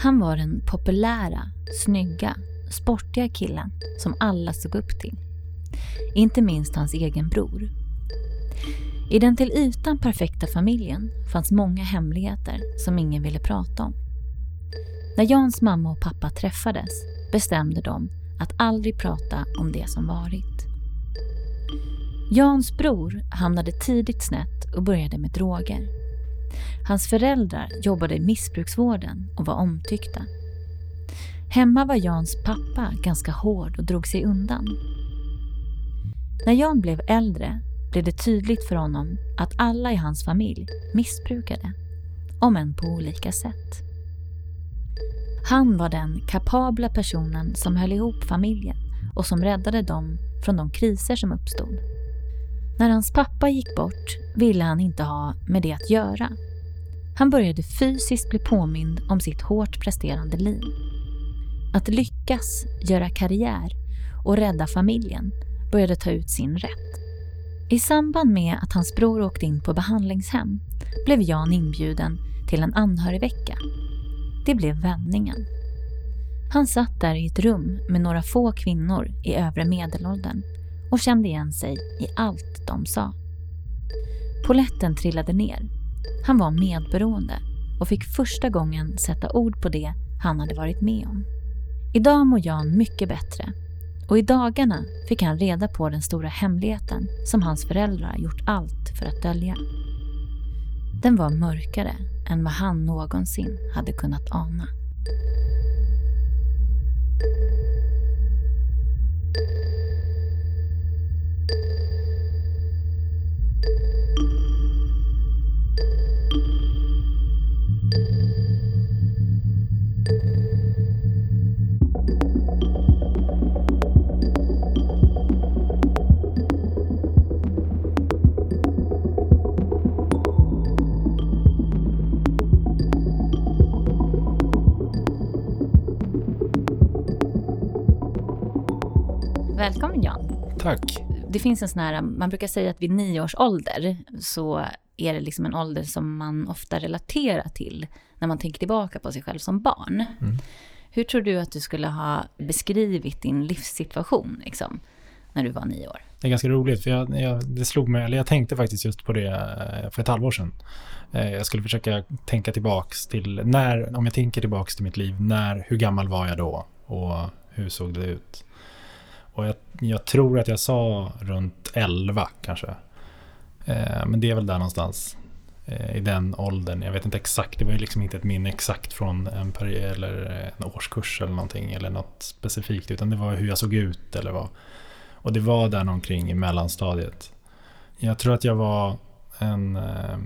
Han var den populära, snygga, sportiga killen som alla såg upp till. Inte minst hans egen bror. I den till ytan perfekta familjen fanns många hemligheter som ingen ville prata om. När Jans mamma och pappa träffades bestämde de att aldrig prata om det som varit. Jans bror hamnade tidigt snett och började med droger. Hans föräldrar jobbade i missbruksvården och var omtyckta. Hemma var Jans pappa ganska hård och drog sig undan. När Jan blev äldre blev det tydligt för honom att alla i hans familj missbrukade, om än på olika sätt. Han var den kapabla personen som höll ihop familjen och som räddade dem från de kriser som uppstod. När hans pappa gick bort ville han inte ha med det att göra. Han började fysiskt bli påmind om sitt hårt presterande liv. Att lyckas, göra karriär och rädda familjen började ta ut sin rätt. I samband med att hans bror åkte in på behandlingshem blev Jan inbjuden till en anhörigvecka. Det blev vändningen. Han satt där i ett rum med några få kvinnor i övre medelåldern och kände igen sig i allt de sa. Poletten trillade ner. Han var medberoende och fick första gången sätta ord på det han hade varit med om. Idag mår Jan mycket bättre och i dagarna fick han reda på den stora hemligheten som hans föräldrar gjort allt för att dölja. Den var mörkare än vad han någonsin hade kunnat ana. Välkommen Jan. Tack. Det finns en sån här, man brukar säga att vid nio års ålder så är det liksom en ålder som man ofta relaterar till när man tänker tillbaka på sig själv som barn. Mm. Hur tror du att du skulle ha beskrivit din livssituation liksom, när du var nio år? Det är ganska roligt, för jag, jag, det slog mig, eller jag tänkte faktiskt just på det eh, för ett halvår sedan. Eh, Jag skulle försöka tänka tillbaks till när, om jag tänker tillbaks till mitt liv, när, hur gammal var jag då och hur såg det ut? Och jag, jag tror att jag sa runt 11 kanske. Eh, Men det är väl där någonstans eh, i den åldern. Jag vet inte exakt, det var ju liksom inte ett minne exakt från en peri- eller eh, en årskurs eller någonting eller något specifikt utan det var hur jag såg ut eller vad. Och det var där någonting i mellanstadiet. Jag tror att jag var en, eh,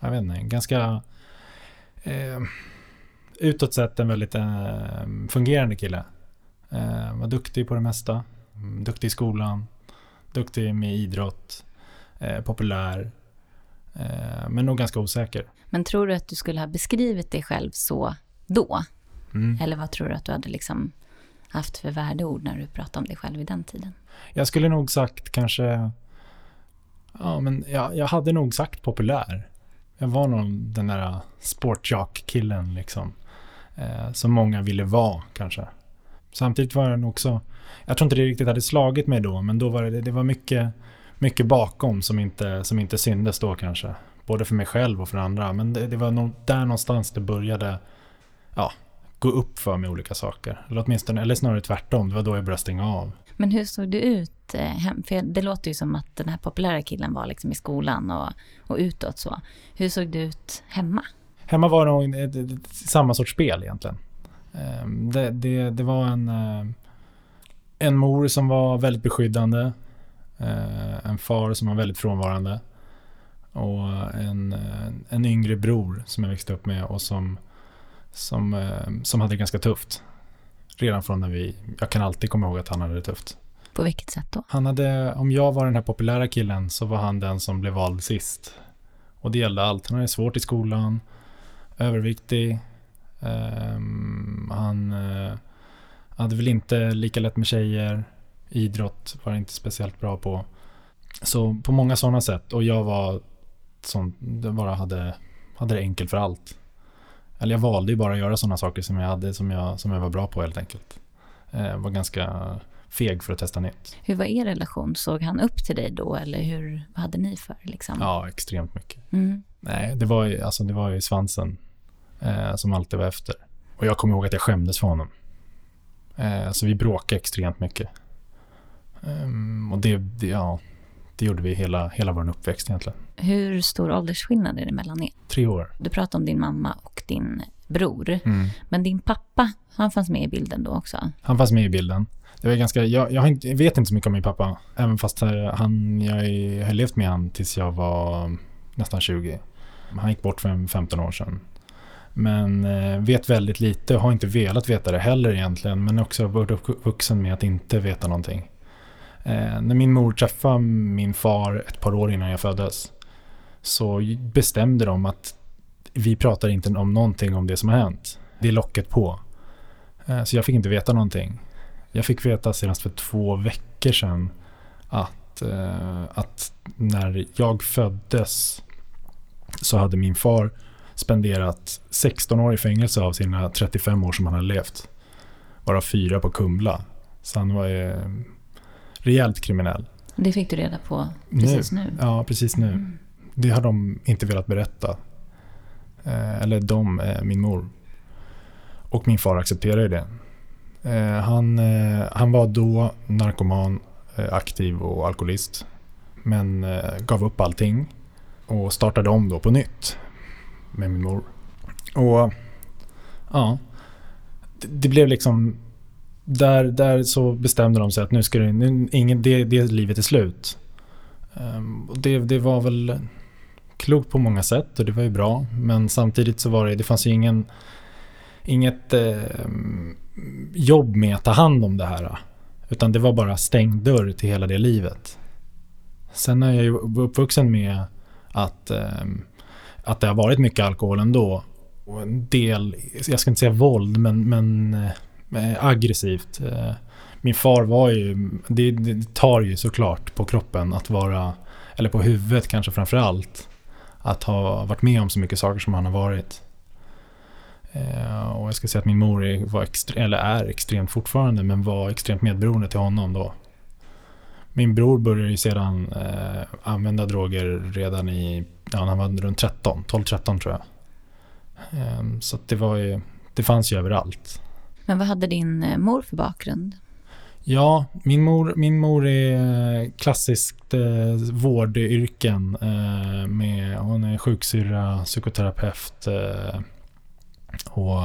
jag vet inte, en ganska eh, utåt sett en väldigt eh, fungerande kille. Eh, var duktig på det mesta. Mm, Duktig i skolan. Duktig med idrott. Eh, populär. Eh, men nog ganska osäker. Men tror du att du skulle ha beskrivit dig själv så då? Mm. Eller vad tror du att du hade liksom haft för värdeord när du pratade om dig själv i den tiden? Jag skulle nog sagt kanske... Ja, men jag, jag hade nog sagt populär. Jag var nog den där sportjock-killen liksom. Eh, som många ville vara kanske. Samtidigt var den också... Jag tror inte det riktigt hade slagit mig då, men då var det, det var mycket, mycket bakom som inte, som inte syndes då kanske. Både för mig själv och för andra. Men det, det var nog där någonstans det började ja, gå upp för mig olika saker. Eller åtminstone, eller snarare tvärtom. Det var då jag började stänga av. Men hur såg du ut eh, hem? För det låter ju som att den här populära killen var liksom i skolan och, och utåt så. Hur såg du ut hemma? Hemma var det nog samma sorts spel egentligen. Ehm, Det, det, det var en, eh, en mor som var väldigt beskyddande. eh, En far som var väldigt frånvarande. Och en, eh, en yngre bror som jag växte upp med och som, som, som hade det ganska tufft. Redan från när vi... Jag kan alltid komma ihåg att han hade det tufft. På vilket sätt då? Han hade, om jag var den här populära killen så var han den som blev vald sist. Och det gällde allt. Han hade svårt i skolan, överviktig. Ehm, han eh, hade väl inte lika lätt med tjejer. Idrott var han inte speciellt bra på. Så på många sådana sätt. Och jag var som bara hade, hade det enkelt för allt. Eller jag valde ju bara att göra sådana saker som jag hade, som jag, som jag var bra på helt enkelt. Eh, var ganska feg för att testa nytt. Hur var er relation? Såg han upp till dig då eller hur, vad hade ni för liksom? Ja, extremt mycket. Mm. Nej, det var ju, alltså, det var ju svansen eh, som alltid var efter. Och jag kommer ihåg att jag skämdes för honom. Eh, så vi bråkade extremt mycket. Ehm, och det, det, ja, det gjorde vi hela, hela vår uppväxt egentligen. Hur stor åldersskillnad är det mellan er? Tre år. Du pratade om din mamma och din bror. Mm. Men din pappa, han fanns med i bilden då också? Han fanns med i bilden. Det var ganska, jag, jag, vet inte så mycket om min pappa. Även fast han, jag har levt med han tills jag var nästan 20. Han gick bort för 15 år sedan. Men eh, vet väldigt lite och har inte velat veta det heller egentligen. Men också varit uppvuxen med att inte veta någonting. Eh, när min mor träffade min far ett par år innan jag föddes så bestämde de att vi pratar inte om någonting om det som har hänt. Det är locket på. Eh, så jag fick inte veta någonting. Jag fick veta senast för två veckor sedan att, att när jag föddes så hade min far spenderat 16 år i fängelse av sina 35 år som han hade levt. Varav fyra på Kumla. Så han var eh, rejält kriminell. Det fick du reda på precis nu? nu. Ja, precis nu. Mm. Det har de inte velat berätta. Eh, eller de, eh, min mor. Och min far accepterade det. Eh, han, han var då narkoman, aktiv och alkoholist. Men gav upp allting och startade om då på nytt med min mor. Och ja, det, det blev liksom där, där så bestämde de sig att nu ska det, nu, ingen, det, det livet är slut. Um, och det, det var väl klokt på många sätt och det var ju bra. Men samtidigt så var det, det fanns ju ingen, inget eh, jobb med att ta hand om det här. Utan det var bara stängd dörr till hela det livet. Sen är jag ju uppvuxen med att, eh, att det har varit mycket alkohol ändå. Och en del, jag ska inte säga våld, men, men eh, aggressivt. Eh, min far var ju, det, det, tar ju såklart på kroppen att vara, eller på huvudet kanske framför allt, att ha varit med om så mycket saker som han har varit. Eh, och jag ska säga att min mor var extre, eller är extremt fortfarande, men var extremt medberoende till honom då. Min bror började ju sedan eh, använda droger redan i, ja, han var runt 13, 12-13 tror jag. Eh, så det var ju, det fanns ju överallt. Men vad hade din eh, mor för bakgrund? Ja, min mor, min mor är eh, klassiskt eh, vårdyrken. Eh, med, hon är sjuksyrra, psykoterapeut eh, och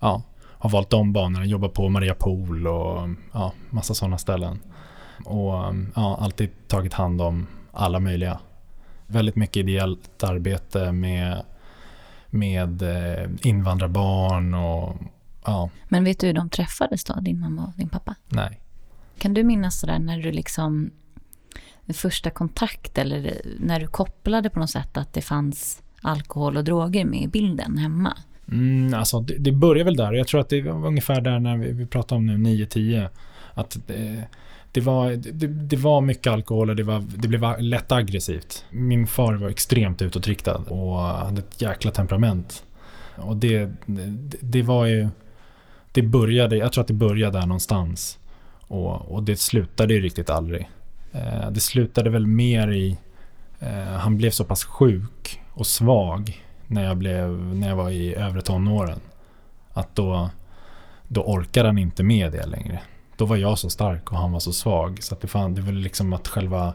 ja, har valt de banorna. Jobbar på Maria Pool och ja, massa sådana ställen. Och ja, alltid tagit hand om alla möjliga. Väldigt mycket ideellt arbete med, med eh, invandrarbarn och Ja. Men vet du hur de träffades då, din mamma och din pappa? Nej. Kan du minnas sådär när du liksom, första kontakt eller när du kopplade på något sätt att det fanns alkohol och droger med i bilden hemma? Mm, alltså det, det började väl där. Jag tror att det var ungefär där när vi, vi pratade om nu 9-10. Att det, det, var, det, det, var mycket alkohol och det, var, det blev lätt aggressivt. Min far var extremt utåtriktad och hade ett jäkla temperament. Och det, det, det var ju det började, jag tror att det började där någonstans. Och, och det slutade ju riktigt aldrig. Eh, det slutade väl mer i, eh, han blev så pass sjuk och svag när jag, blev, när jag var i övre tonåren. Att då, då orkade han inte med det längre. Då var jag så stark och han var så svag. Så att det, fan, det var liksom att själva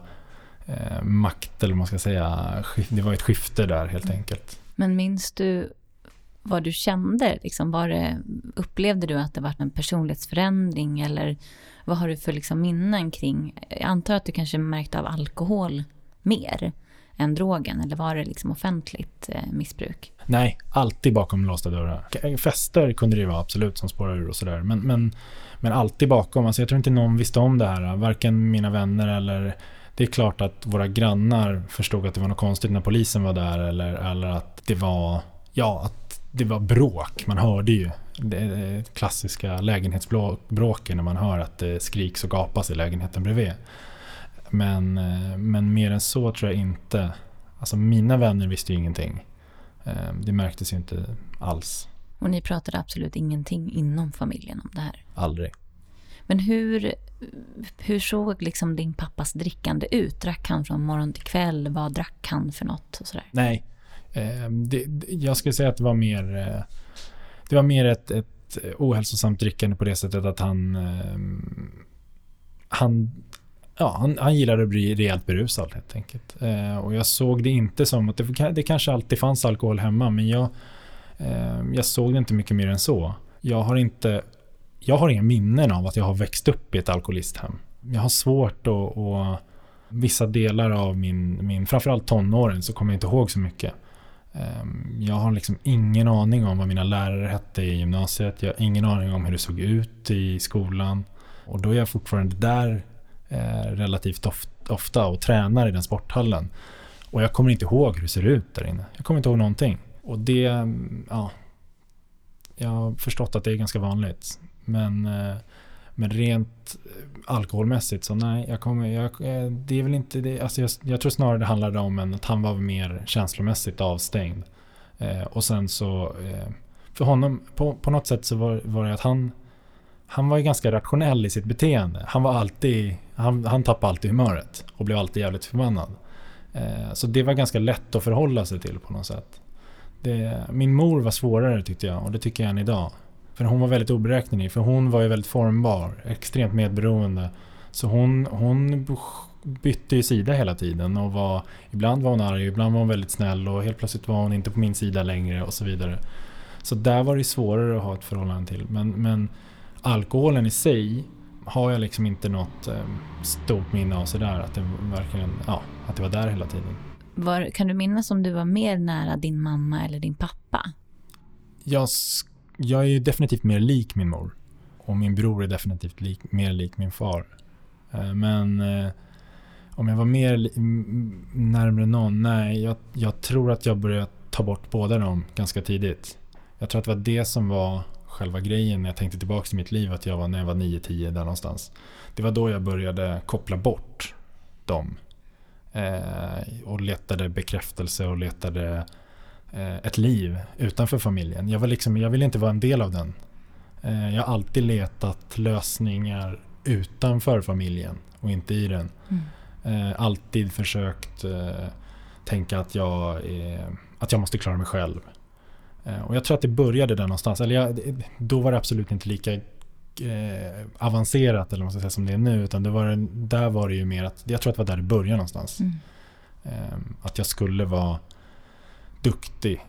eh, makt, eller vad man ska säga, det var ett skifte där helt enkelt. Men minns du vad du kände? Liksom, var det, upplevde du att det var en personlighetsförändring eller vad har du för liksom minnen kring? Jag antar att du kanske märkte av alkohol mer än drogen eller var det liksom offentligt eh, missbruk? Nej, alltid bakom låsta dörrar. Fester kunde det vara absolut som spårar ur och sådär. Men, men, men alltid bakom. Alltså jag tror inte någon visste om det här. Varken mina vänner eller det är klart att våra grannar förstod att det var något konstigt när polisen var där eller, eller att det var Ja, att det var bråk. Man hörde ju det eh, klassiska lägenhetsbråken när man hör att det skriks och gapas i lägenheten bredvid. Men, eh, men mer än så tror jag inte. Alltså mina vänner visste ju ingenting. Eh, det märktes ju inte alls. Och ni pratade absolut ingenting inom familjen om det här? Aldrig. Men hur, hur såg liksom din pappas drickande ut? Drack han från morgon till kväll? Vad drack han för något? Och sådär? Nej, eh, det, jag skulle säga att det var mer, det var mer ett, ett ohälsosamt drickande på det sättet att han, han, ja, han, han gillade att bli rejält berusad helt enkelt. Eh, och jag såg det inte som att det, det kanske alltid fanns alkohol hemma, men jag, eh, jag såg det inte mycket mer än så. Jag har inte jag har inga minnen av att jag har växt upp i ett alkoholisthem. Jag har svårt att, att vissa delar av min, min, framförallt tonåren, så kommer jag inte ihåg så mycket. Ehm, jag har liksom ingen aning om vad mina lärare hette i gymnasiet. Jag har ingen aning om hur det såg ut i skolan. Och då är jag fortfarande där eh, relativt ofta och tränar i den sporthallen. Och jag kommer inte ihåg hur det ser ut där inne. Jag kommer inte ihåg någonting. Och det, ja, jag har förstått att det är ganska vanligt. Men, eh, men rent eh, alkoholmässigt så nej, jag kommer, jag, eh, det är väl inte det. Alltså jag, jag tror snarare det handlade om en, att han var mer känslomässigt avstängd. Eh, och sen så, eh, för honom, på, på något sätt så var, var det att han, han var ju ganska rationell i sitt beteende. Han var alltid, han, han tappade alltid humöret och blev alltid jävligt förbannad. Eh, så det var ganska lätt att förhålla sig till på något sätt. Det, min mor var svårare tyckte jag och det tycker jag än idag. För hon var väldigt oberäknelig. För hon var ju väldigt formbar. Extremt medberoende. Så hon, hon bytte ju sida hela tiden. Och var, ibland var hon arg, ibland var hon väldigt snäll. Och helt plötsligt var hon inte på min sida längre och så vidare. Så där var det svårare att ha ett förhållande till. Men, men alkoholen i sig har jag liksom inte något eh, stort minne av sådär. Att det verkligen, ja, att det var där hela tiden. Var, kan du minnas om du var mer nära din mamma eller din pappa? Jag jag är definitivt mer lik min mor. Och min bror är definitivt lik, mer lik min far. Eh, men eh, om jag var mer närmare någon? Nej, jag, jag, tror att jag började ta bort båda dem ganska tidigt. Jag tror att det var det som var själva grejen när jag tänkte tillbaka till mitt liv. Att jag var när jag var 9-10 där någonstans. Det var då jag började koppla bort dem. Eh, och letade bekräftelse och letade Eh, ett liv utanför familjen. Jag, var liksom, jag ville inte vara en del av den. Eh, jag har alltid letat lösningar utanför familjen och inte i den. Mm. Eh, alltid försökt tänka att jag, att jag måste klara mig själv. Och jag tror att det började där någonstans. Eller jag, då var det absolut inte lika avancerat eller man ska säga, som det är nu. Utan det var, där var det ju mer att, jag tror att det var där det började någonstans. Mm. Att jag skulle vara duktig.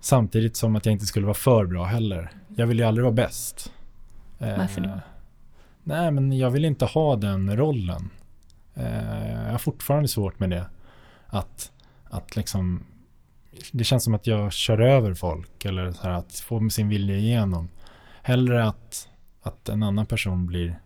Samtidigt som att jag inte skulle vara för bra heller. Jag vill ju aldrig vara bäst. Varför då? Eh, nej, men jag vill inte ha den rollen. Eh, jag har fortfarande svårt med det. Att, att liksom... Det känns som att jag kör över folk eller så här, att få sin vilja igenom. Hellre att, att en annan person blir,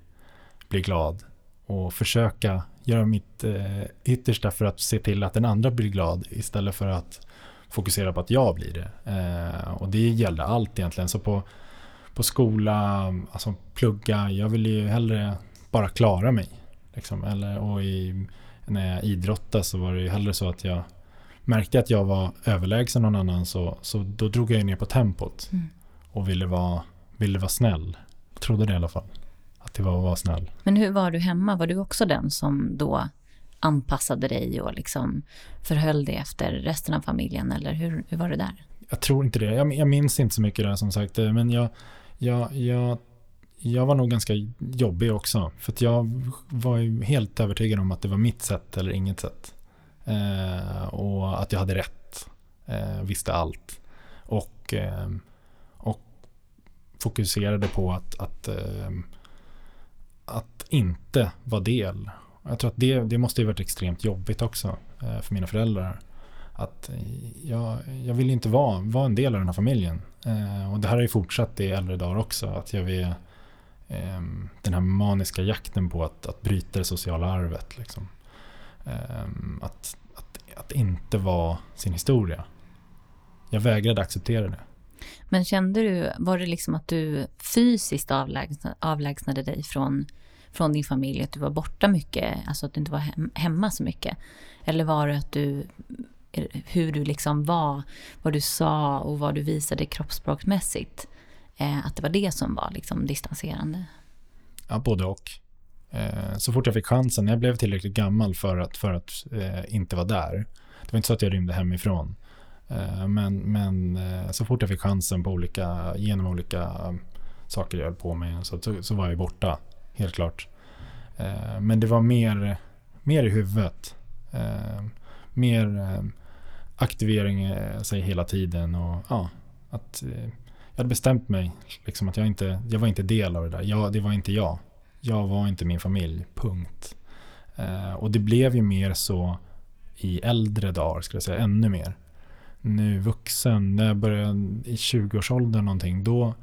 blir glad och försöka göra mitt eh, yttersta för att se till att den andra blir glad istället för att fokusera på att jag blir det. Eh, och det gällde allt egentligen. Så på, på skola, alltså plugga, jag ville ju hellre bara klara mig. Liksom. Eller, och i, när jag idrottade så var det ju hellre så att jag märkte att jag var överlägsen någon annan så, så då drog jag ner på tempot. Mm. Och ville vara, ville vara snäll. Jag trodde det i alla fall. Att det var att vara snäll. Men hur var du hemma? Var du också den som då anpassade dig och liksom förhöll dig efter resten av familjen? Eller hur, hur var det där? Jag tror inte det. Jag, jag minns inte så mycket där som sagt. Men jag, jag, jag, jag var nog ganska jobbig också. För jag var ju helt övertygad om att det var mitt sätt eller inget sätt. Eh, och att jag hade rätt. Eh, visste allt. Och, eh, och fokuserade på att, att, eh, att inte vara del jag tror att det, det måste ju varit extremt jobbigt också eh, för mina föräldrar. Att eh, jag, jag vill inte vara, vara en del av den här familjen. Eh, och det här har ju fortsatt i äldre dagar också. Att jag vill, eh, den här maniska jakten på att, att bryta det sociala arvet. Liksom. Att, att, att inte vara sin historia. Jag vägrade acceptera det. Men kände du, var det liksom att du fysiskt avlägsnade dig från från din familj, att du var borta mycket, alltså att du inte var hem, hemma så mycket? Eller var det att du hur du liksom var, vad du sa och vad du visade kroppsspråksmässigt. Eh, att det var det som var liksom distanserande. Ja, både och. Eh, så fort jag fick chansen, när jag blev tillräckligt gammal för att, för att eh, inte vara där. Det var inte så att jag rymde hemifrån. Eh, men, men så fort jag fick chansen på olika, genom olika saker jag höll på med så, så, så var jag borta, helt klart. Men det var mer, mer i huvudet. mer aktivering sig hela tiden och ja, att jag hade bestämt mig liksom att jag inte, jag var inte del av det där. Jag, det var inte jag. Jag var inte min familj, punkt. Eh, och det blev ju mer så i äldre dagar, skulle jag säga, ännu mer nu vuxen, när jag började i 20-årsåldern någonting, då,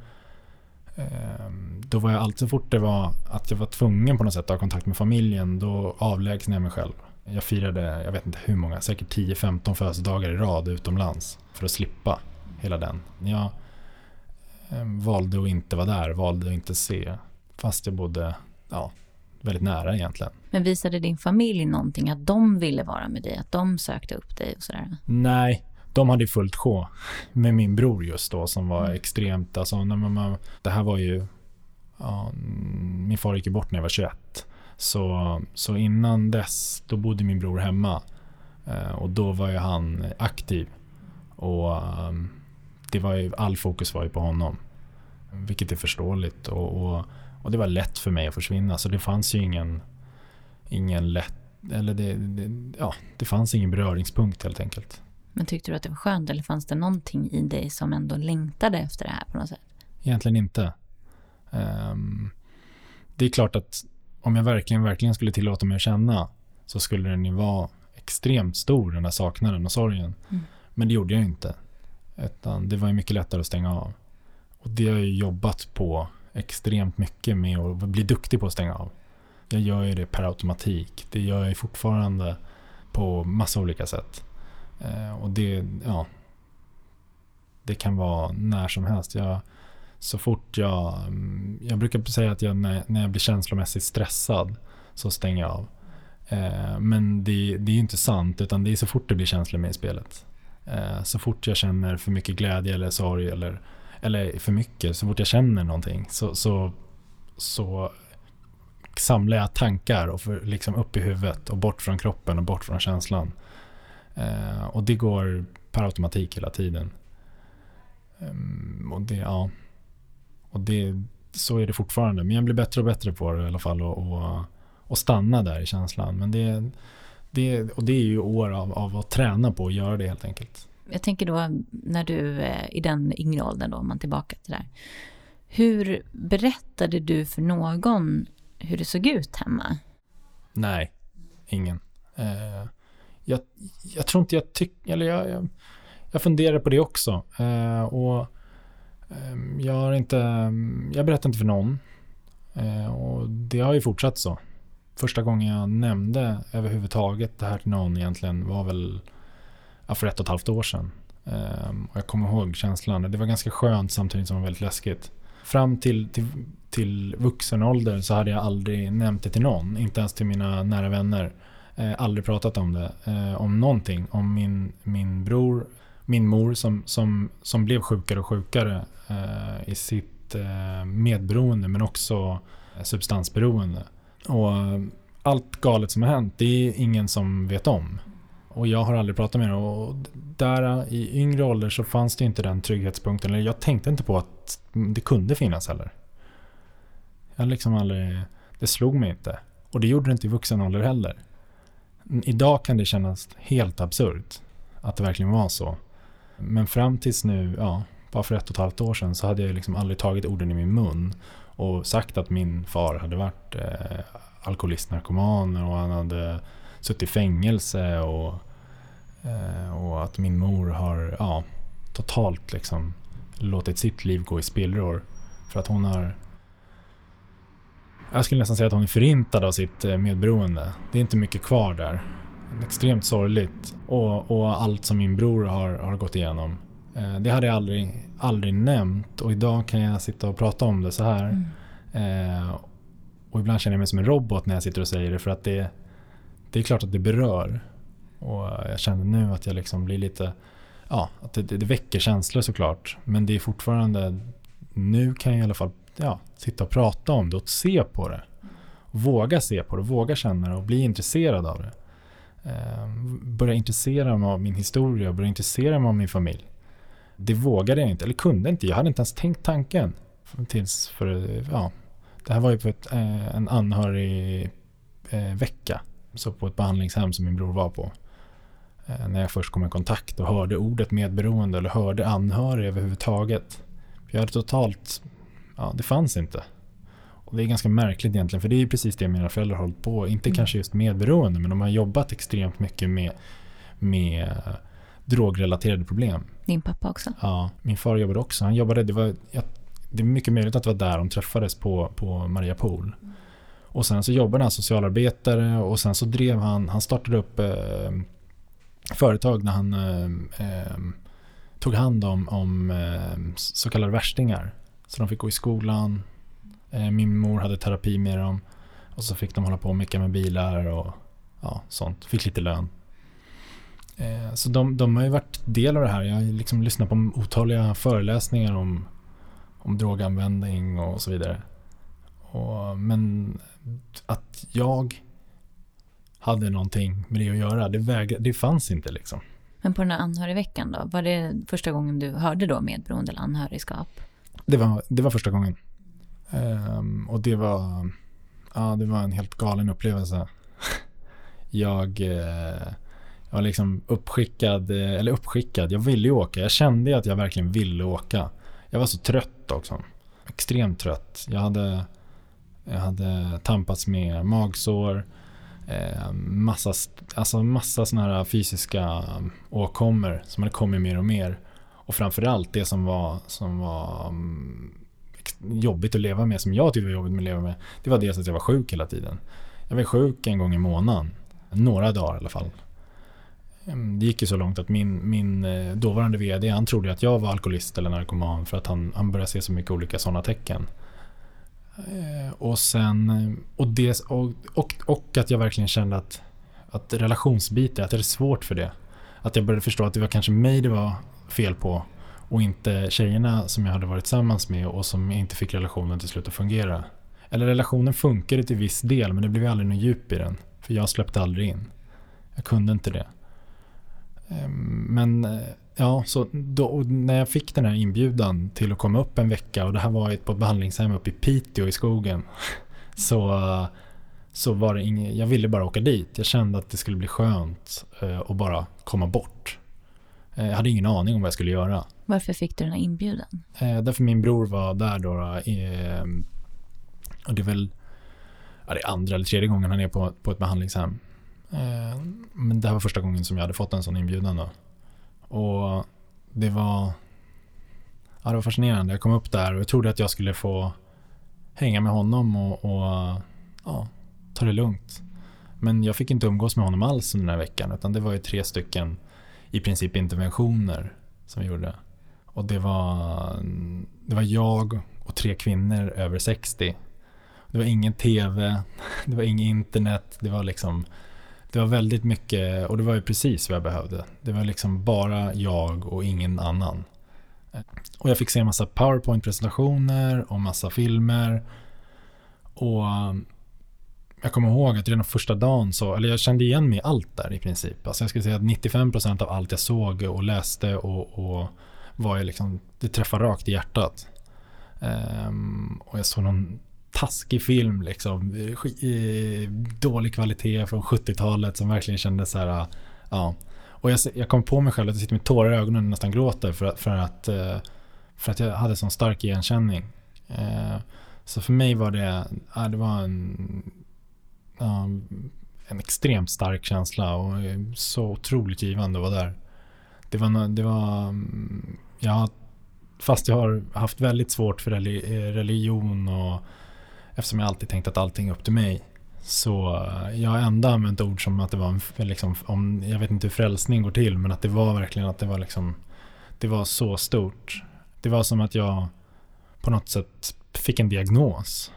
eh, då var jag alltid så fort det var att jag var tvungen på något sätt att ha kontakt med familjen, då avlägsnade jag mig själv. Jag firade, jag vet inte hur många, säkert 10-15 födelsedagar i rad utomlands för att slippa hela den. Jag eh, valde att inte vara där, valde att inte se, fast jag bodde ja, väldigt nära egentligen. Men visade din familj någonting, att de ville vara med dig, att de sökte upp dig och sådär? Nej, de hade fullt sjå med min bror just då som var mm. extremt, alltså när man, det här var ju, ja, min far gick ju bort när jag var 21. Så, så innan dess, då bodde min bror hemma. Eh, och då var ju han aktiv. Och um, det var ju, all fokus var ju på honom. Vilket är förståeligt. Och, och, och, det var lätt för mig att försvinna. Så det fanns ju ingen, ingen lätt, eller det, det, ja, det fanns ingen beröringspunkt helt enkelt. Men tyckte du att det var skönt eller fanns det någonting i dig som ändå längtade efter det här på något sätt? Egentligen inte. Um, det är klart att om jag verkligen, verkligen skulle tillåta mig att känna så skulle den ju vara extremt stor, den där saknaden och sorgen. Mm. Men det gjorde jag inte. Utan det var ju mycket lättare att stänga av. Och det har jag jobbat på extremt mycket med att bli duktig på att stänga av. Jag gör ju det per automatik. Det gör jag fortfarande på massa olika sätt. Eh, och det, ja, det kan vara när som helst. Jag, så fort jag, mm, jag brukar säga att jag, när, när jag blir känslomässigt stressad så stänger jag av. Eh, men det, det är inte sant, utan det är så fort det blir känslor med i spelet. Eh, så fort jag känner för mycket glädje eller sorg eller, eller för mycket, så fort jag känner någonting så, så, så samlar jag tankar och för, liksom upp i huvudet och bort från kroppen och bort från känslan. Eh, och det går per automatik hela tiden. Um, och det, ja. Och det, så är det fortfarande. Men jag blir bättre och bättre på det i alla fall. Och, och, och stanna där i känslan. Men det, det, och det är ju år av, av att träna på att göra det helt enkelt. Jag tänker då när du eh, i den yngre åldern då, om man tillbaka till där. Hur berättade du för någon hur det såg ut hemma? Nej, ingen. Eh, jag, jag tror inte jag tycker, eller jag, jag, jag funderar på det också. Eh, och eh, jag har inte, jag berättar inte för någon. Eh, och det har ju fortsatt så. Första gången jag nämnde överhuvudtaget det här till någon egentligen var väl för ett och ett halvt år sedan. Ehm, och jag kommer ihåg känslan. Det var ganska skönt samtidigt som det var väldigt läskigt. Fram till, till, till vuxen ålder så hade jag aldrig nämnt det till någon. Inte ens till mina nära vänner. Eh, aldrig pratat om det. Eh, om någonting. Om min, min bror, min mor som, som, som blev sjukare och sjukare eh, i sitt eh, medberoende men också substansberoende. Och allt galet som har hänt, det är ingen som vet om. Och jag har aldrig pratat med dem. Och där i yngre ålder så fanns det inte den trygghetspunkten. Eller jag tänkte inte på att det kunde finnas heller. Jag liksom aldrig, det slog mig inte. Och det gjorde det inte i vuxen ålder heller. Idag kan det kännas helt absurt att det verkligen var så. Men fram tills nu, ja, bara för ett och ett halvt år sedan så hade jag liksom aldrig tagit orden i min mun och sagt att min far hade varit eh, alkoholist, narkoman och han hade suttit i fängelse och, eh, och att min mor har ja, totalt liksom låtit sitt liv gå i spillror för att hon har jag skulle nästan säga att hon är förintad av sitt eh, medberoende. Det är inte mycket kvar där. Extremt sorgligt. Och, och allt som min bror har, har gått igenom. Eh, det hade jag aldrig, aldrig nämnt och idag kan jag sitta och prata om det så här. Mm. Eh, och ibland känner jag mig som en robot när jag sitter och säger det för att det, det är klart att det berör. Och jag känner nu att jag liksom blir lite, ja, att det, det väcker känslor såklart. Men det är fortfarande, nu kan jag i alla fall ja, sitta och prata om det och se på det. Våga se på det, våga känna det och bli intresserad av det. Eh, börja intressera mig av min historia, börja intressera mig av min familj. Det vågade jag inte, eller kunde inte. Jag hade inte ens tänkt tanken. Tills för, ja, det här var ju på ett, eh, en anhörig eh, vecka. Så på ett behandlingshem som min bror var på. Eh, när jag först kom i kontakt och hörde ordet medberoende eller hörde anhörig överhuvudtaget. För jag hade totalt, ja det fanns inte. Och det är ganska märkligt egentligen för det är precis det mina föräldrar har hållit på. Inte mm. kanske just medberoende men de har jobbat extremt mycket med, med drogrelaterade problem. Din pappa också? Ja, min far jobbade också. Han jobbade, det, var, det är mycket möjligt att det var där de träffades på, på Maria Pool. Och sen så jobbade han socialarbetare och sen så drev han, han startade upp eh, företag när han eh, eh, tog hand om, om eh, så kallade värstingar. Så de fick gå i skolan. Eh, min mor hade terapi med dem. Och så fick de hålla på och mecka med bilar och ja, sånt. Fick lite lön. Eh, så de, de har ju varit del av det här. Jag har liksom lyssnat på otaliga föreläsningar om, om droganvändning och så vidare. Och, men att jag hade någonting med det att göra, det, väg, det fanns inte liksom. Men på den här anhörigveckan då, var det första gången du hörde då medberoende eller anhörigskap? Det var, det var första gången. Um, och det var, ja, det var en helt galen upplevelse. jag, eh, jag var liksom uppskickad, eh, eller uppskickad, jag ville ju åka. Jag kände att jag verkligen ville åka. Jag var så trött också. Extremt trött. Jag hade, jag hade tampats med magsår. Eh, massa, alltså massa sådana här fysiska eh, åkommor som hade kommit mer och mer. Och framförallt det som var, som var mm, jobbigt att leva med, som jag tyckte var jobbigt att leva med, det var dels att jag var sjuk hela tiden. Jag var sjuk en gång i månaden, några dagar i alla fall. Mm, det gick ju så långt att min, min eh, dåvarande vd, han trodde att jag var alkoholist eller narkoman för att han, han började se så mycket olika sådana tecken. Eh, och sen, eh, och, det, och, och, och att jag verkligen kände att, att relationsbiten, att det är svårt för det. Att jag började förstå att det var kanske mig det var fel på och inte tjejerna som jag hade varit tillsammans med och som inte fick relationen till slut att fungera. Eller relationen funkade till viss del men det blev aldrig något djup i den. För jag släppte aldrig in. Jag kunde inte det. Ehm, men eh, ja, så då, när jag fick den här inbjudan till att komma upp en vecka och det här var på ett behandlingshem uppe i Piteå i skogen. Så, så var det inget, jag ville bara åka dit. Jag kände att det skulle bli skönt eh, att bara komma bort. Eh, jag hade ingen aning om vad jag skulle göra. Varför fick du den här inbjudan? Därför min bror var där då. Och det är väl ja, det är andra eller tredje gången han är på, på ett behandlingshem. Eh, men det här var första gången som jag hade fått en sån inbjudan då. Och det var, ja, det var fascinerande. Jag kom upp där och jag trodde att jag skulle få hänga med honom och, och ja, ta det lugnt. Men jag fick inte umgås med honom alls under den här veckan utan det var ju tre stycken i princip interventioner som vi gjorde. Och det var, det var jag och tre kvinnor över 60. Det var ingen tv, det var inget internet, det var liksom det var väldigt mycket, och det var ju precis vad jag behövde. Det var liksom bara jag och ingen annan. Och jag fick se en massa powerpoint-presentationer och massa filmer. Och um, jag kommer ihåg att redan första dagen så, eller jag kände igen mig i allt där i princip. Alltså jag skulle säga att 95% av allt jag såg och läste och, och var jag liksom, det träffade rakt i hjärtat. Um, och jag såg någon taskig film liksom. Dålig kvalitet från 70-talet som verkligen kändes så här, ah, ja. Och jag, jag kom på mig själv att jag sitter med tårar i ögonen och nästan gråter för, för, att, eh, för att jag hade sån stark igenkänning. Eh, så för mig var det, ja, det var en, en extremt stark känsla och eh, så otroligt givande att vara där. Det var, det var, mm, ja, fast jag har haft väldigt svårt för religion och eftersom jag alltid tänkt att allting är upp till mig. Så eh, jag har ändå använt ord som att det var en, liksom, om, jag vet inte hur frälsning går till, men att det var verkligen att det var liksom, det var så stort. Det var som att jag på något sätt fick en diagnos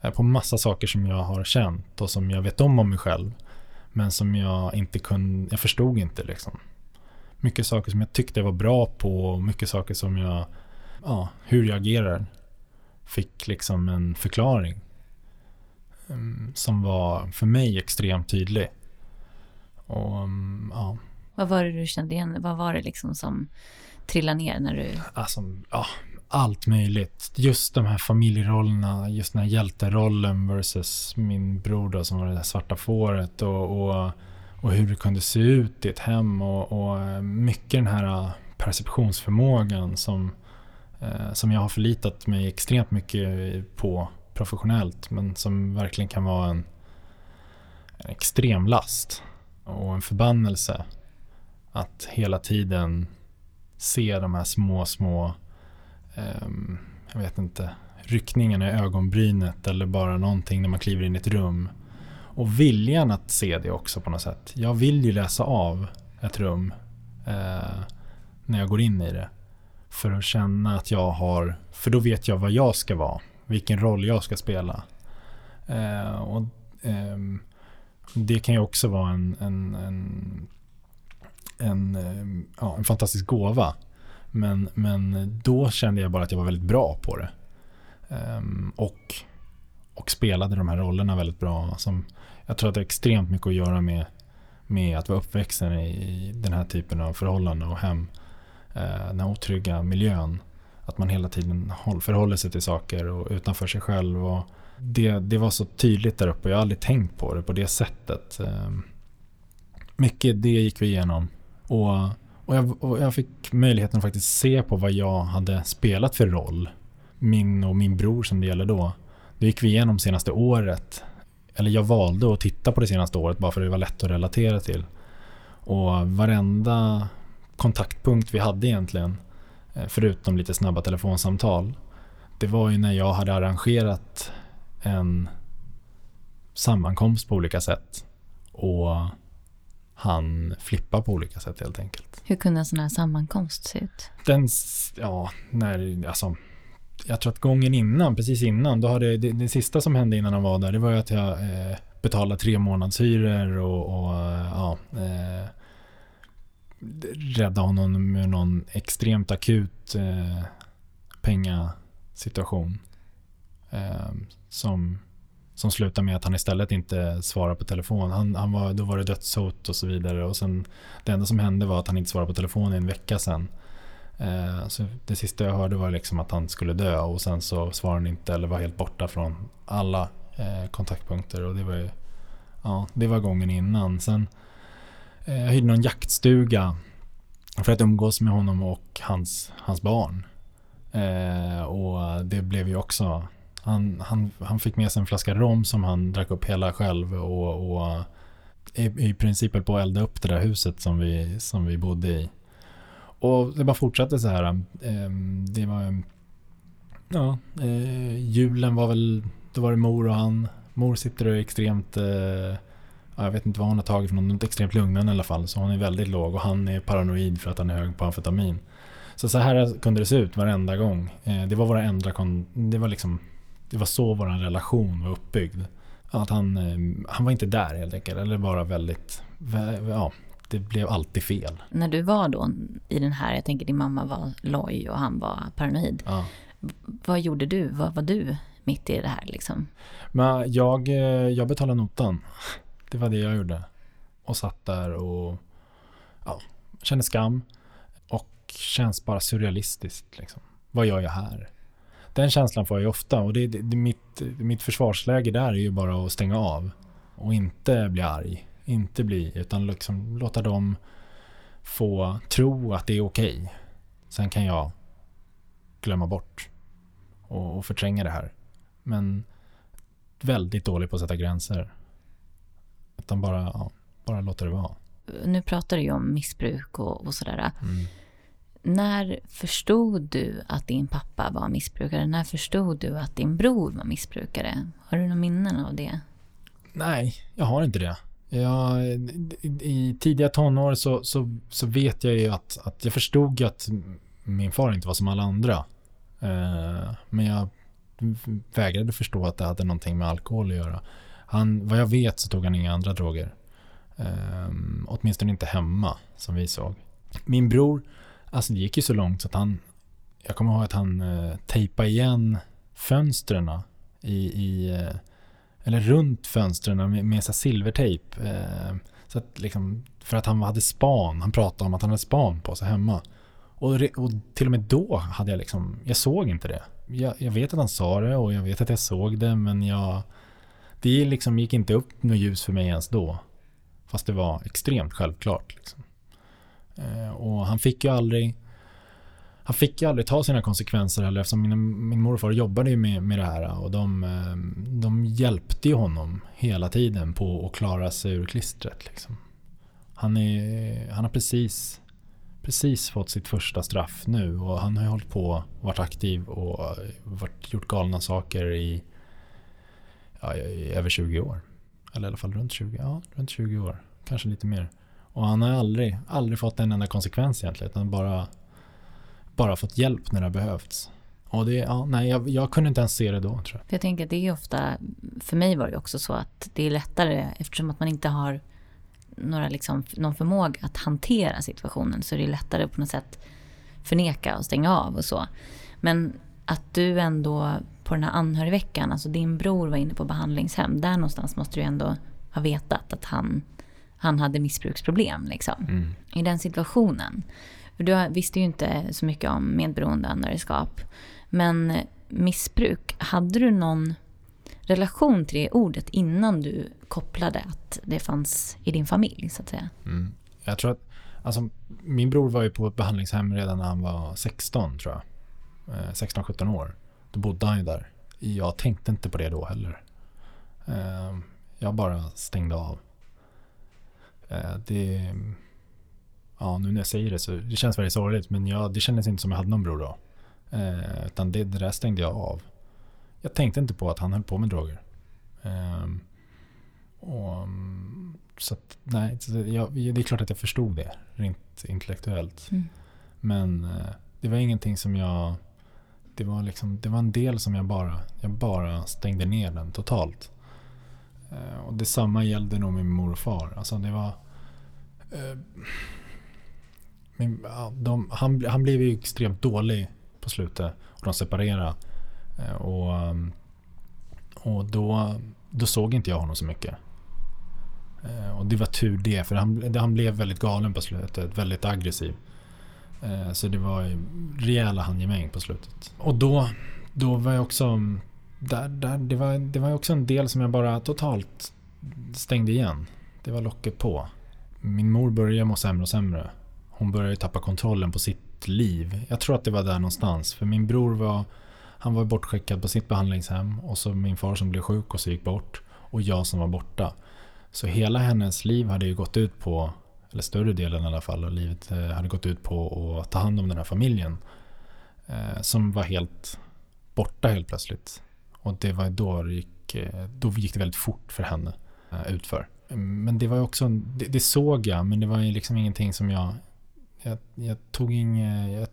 eh, på massa saker som jag har känt och som jag vet om om mig själv. Men som jag inte kunde, jag förstod inte liksom. Mycket saker som jag tyckte jag var bra på, mycket saker som jag, ja, hur jag agerar. Fick liksom en förklaring. um, Som var för mig extremt tydlig. Och um, ja, Vad var det du kände igen? Vad var det liksom som trillade ner när du... Alltså, ja, allt möjligt. Just de här familjerollerna, just den här hjälterollen versus min bror då, som var det där svarta fåret och, och, och hur det kunde se ut i ett hem och, och mycket den här perceptionsförmågan som, eh, Eh, som jag har förlitat mig extremt mycket på professionellt men som verkligen kan vara en, en extrem last och en förbannelse att hela tiden se de här små, små, eh, jag vet inte, ryckningarna i ögonbrynet eller bara någonting när man kliver in i ett rum. Och viljan att se det också på något sätt. Jag vill ju läsa av ett rum eh, när jag går in i det. För att känna att jag har, för då vet jag vad jag ska vara. Vilken roll jag ska spela. Eh, och eh, Det kan ju också vara en, en, en en, ehm, ja, en fantastisk gåva. Men, men då kände jag bara att jag var väldigt bra på det. Um, och, och spelade de här rollerna väldigt bra. Som, jag tror att det har extremt mycket att göra med, med att vara uppväxten i den här typen av förhållanden och hem. Eh, den här otrygga miljön. Att man hela tiden förhåller sig till saker och utanför sig själv. Och det, det var så tydligt där uppe. Jag har aldrig tänkt på det på det sättet. Ehm, mycket det gick vi igenom och, och, jag, och jag fick möjligheten att faktiskt se på vad jag hade spelat för roll. Min och min bror som det gäller då. Det gick vi igenom senaste året. Eller jag valde att titta på det senaste året bara för att det var lätt att relatera till. Och varenda kontaktpunkt vi hade egentligen, eh, förutom lite snabba telefonsamtal, det var ju när jag hade arrangerat en sammankomst på olika sätt. Och han flippar på olika sätt helt enkelt. Hur kunde en sån här sammankomst se ut? Den, ja, när, alltså, jag tror att gången innan, precis innan, då hade det, det sista som hände innan han var där, det var ju att jag eh, betalade tre månadshyror och, och ja, eh, rädda honom med någon extremt akut eh, pengasituation. Eh, som som slutar med att han istället inte svarar på telefon. Han, han var, då var det dödshot och så vidare. Och sen, det enda som hände var att han inte svarade på telefon i en vecka sen. Eh, så det sista jag hörde var liksom att han skulle dö och sen så svarade han inte eller var helt borta från alla eh, kontaktpunkter. Och det var ju, ja, det var gången innan. Sen eh, Eh, jag hyrde någon jaktstuga för att umgås med honom och hans, hans barn. Eh, och det blev ju också han, han, han fick med sig en flaska rom som han drack upp hela själv och, och i, i princip på att elda upp det där huset som vi, som vi bodde i. Och det bara fortsatte så här. Eh, det var... Ja, eh, julen var väl... Då var det mor och han. Mor sitter och är extremt... Eh, jag vet inte vad hon har tagit för något extremt lugnande i alla fall. Så hon är väldigt låg och han är paranoid för att han är hög på amfetamin. Så så här kunde det se ut varenda gång. Eh, det var våra enda... Det var liksom det var så vår relation var uppbyggd. Att han, eh, han var inte där helt enkelt. Eller bara väldigt, ja, det blev alltid fel. När du var då i den här, jag tänker din mamma var loj och han var paranoid. Ja. Vad gjorde du? Vad var du mitt i det här liksom? Men jag, eh, jag betalade notan. Det var det jag gjorde. Och satt där och ja, kände skam. Och känns bara surrealistiskt. Liksom. Vad gör jag här? Den känslan får jag ju ofta och det, det, det, mitt, mitt försvarsläge där är ju bara att stänga av. Och inte bli arg. Inte bli, utan liksom låta dem få tro att det är okej. Okay. Sen kan jag glömma bort och, och förtränga det här. Men väldigt dålig på att sätta gränser. Utan bara, ja, bara låta det vara. Nu pratar du ju om missbruk och, och sådär. Mm. När förstod du att din pappa var missbrukare? När förstod du att din bror var missbrukare? Har du några minnen av det? Nej, jag har inte det. Jag, I tidiga tonår så, så, så vet jag ju att, att jag förstod att min far inte var som alla andra. Eh, men jag vägrade förstå att det hade någonting med alkohol att göra. Han, vad jag vet så tog han inga andra droger. Um, åtminstone inte hemma, som vi såg. Min bror, alltså det gick ju så långt så att han, jag kommer ihåg att han uh, tejpade igen fönstren i, i uh, eller runt fönstren med, med så silvertejp. Uh, så att liksom, för att han hade span, han pratade om att han hade span på sig hemma. Och, och till och med då hade jag liksom, jag såg inte det. Jag, jag, vet att han sa det och jag vet att jag såg det men jag, det liksom gick inte upp något ljus för mig ens då. Fast det var extremt självklart. Liksom. Eh, och han fick ju aldrig han fick ju aldrig ta sina konsekvenser heller eftersom min, min morfar jobbade ju med, med det här och de, eh, de hjälpte ju honom hela tiden på att klara sig ur klistret. Liksom. Han, är, han har precis, precis fått sitt första straff nu och han har ju hållit på, varit aktiv och eh, varit, gjort galna saker i, ja, i över 20 år. Eller i alla fall runt 20, ja, runt 20 år. Kanske lite mer. Och han har aldrig, aldrig fått en enda konsekvens egentligen. Utan bara, bara fått hjälp när det har behövts. Och det, ja, nej, jag, jag, kunde inte ens se det då tror jag. jag tänker att det är ofta, för mig var det också så att det är lättare eftersom att man inte har några liksom, någon förmåga att hantera situationen så är det lättare på något sätt förneka och stänga av och så. Men att du ändå på den här anhörigveckan, alltså din bror var inne på behandlingshem, där någonstans måste du ändå ha vetat att han, han hade missbruksproblem. Liksom. Mm. I den situationen. Du visste ju inte så mycket om medberoende anhörigskap. Men missbruk, hade du någon relation till det ordet innan du kopplade att det fanns i din familj så att säga? Mm. Jag tror att, alltså, min bror var ju på ett behandlingshem redan när han var 16 tror jag. 16-17 eh, år. Då bodde han ju där. Jag tänkte inte på det då heller. Ehm, jag bara stängde av. Eh, det... Ja, nu när jag säger det så det känns väldigt sorgligt men jag, det kändes inte som jag hade någon bror då. Eh, utan det, det där stängde jag av. Jag tänkte inte på att han höll på med droger. Ehm, och, så att, nej, jag, det är klart att jag förstod det rent intellektuellt. Mm. Men det var ingenting som jag det var, liksom, det var en del som jag bara, jag bara stängde ner den totalt. Eh, och detsamma gällde nog min morfar. Alltså det var... Eh, min, ja, de, han, han blev ju extremt dålig på slutet och de separerade. Eh, och eh, och då, då såg inte jag honom så mycket. Eh, och det var tur det, för han, han blev väldigt galen på slutet, väldigt aggressiv. Eh, så det var rejäla handgemäng på slutet. Och då, då var jag också... Mm, där, där, det, var, det var också en del som jag bara totalt stängde igen. Det var locket på. Min mor började må sämre och sämre. Hon började tappa kontrollen på sitt liv. Jag tror att det var där någonstans. För min bror var, han var bortskickad på sitt behandlingshem. Och så min far som blev sjuk och så gick bort. Och jag som var borta. Så hela hennes liv hade ju gått ut på eller större delen i alla fall, av livet eh, hade gått ut på att ta hand om den här familjen. Eh, som var helt borta helt plötsligt. Och det var då det gick, eh, då gick det väldigt fort för henne utför. Men det var också, det, det såg jag, men det var liksom ingenting som jag, jag, jag tog, inge, jag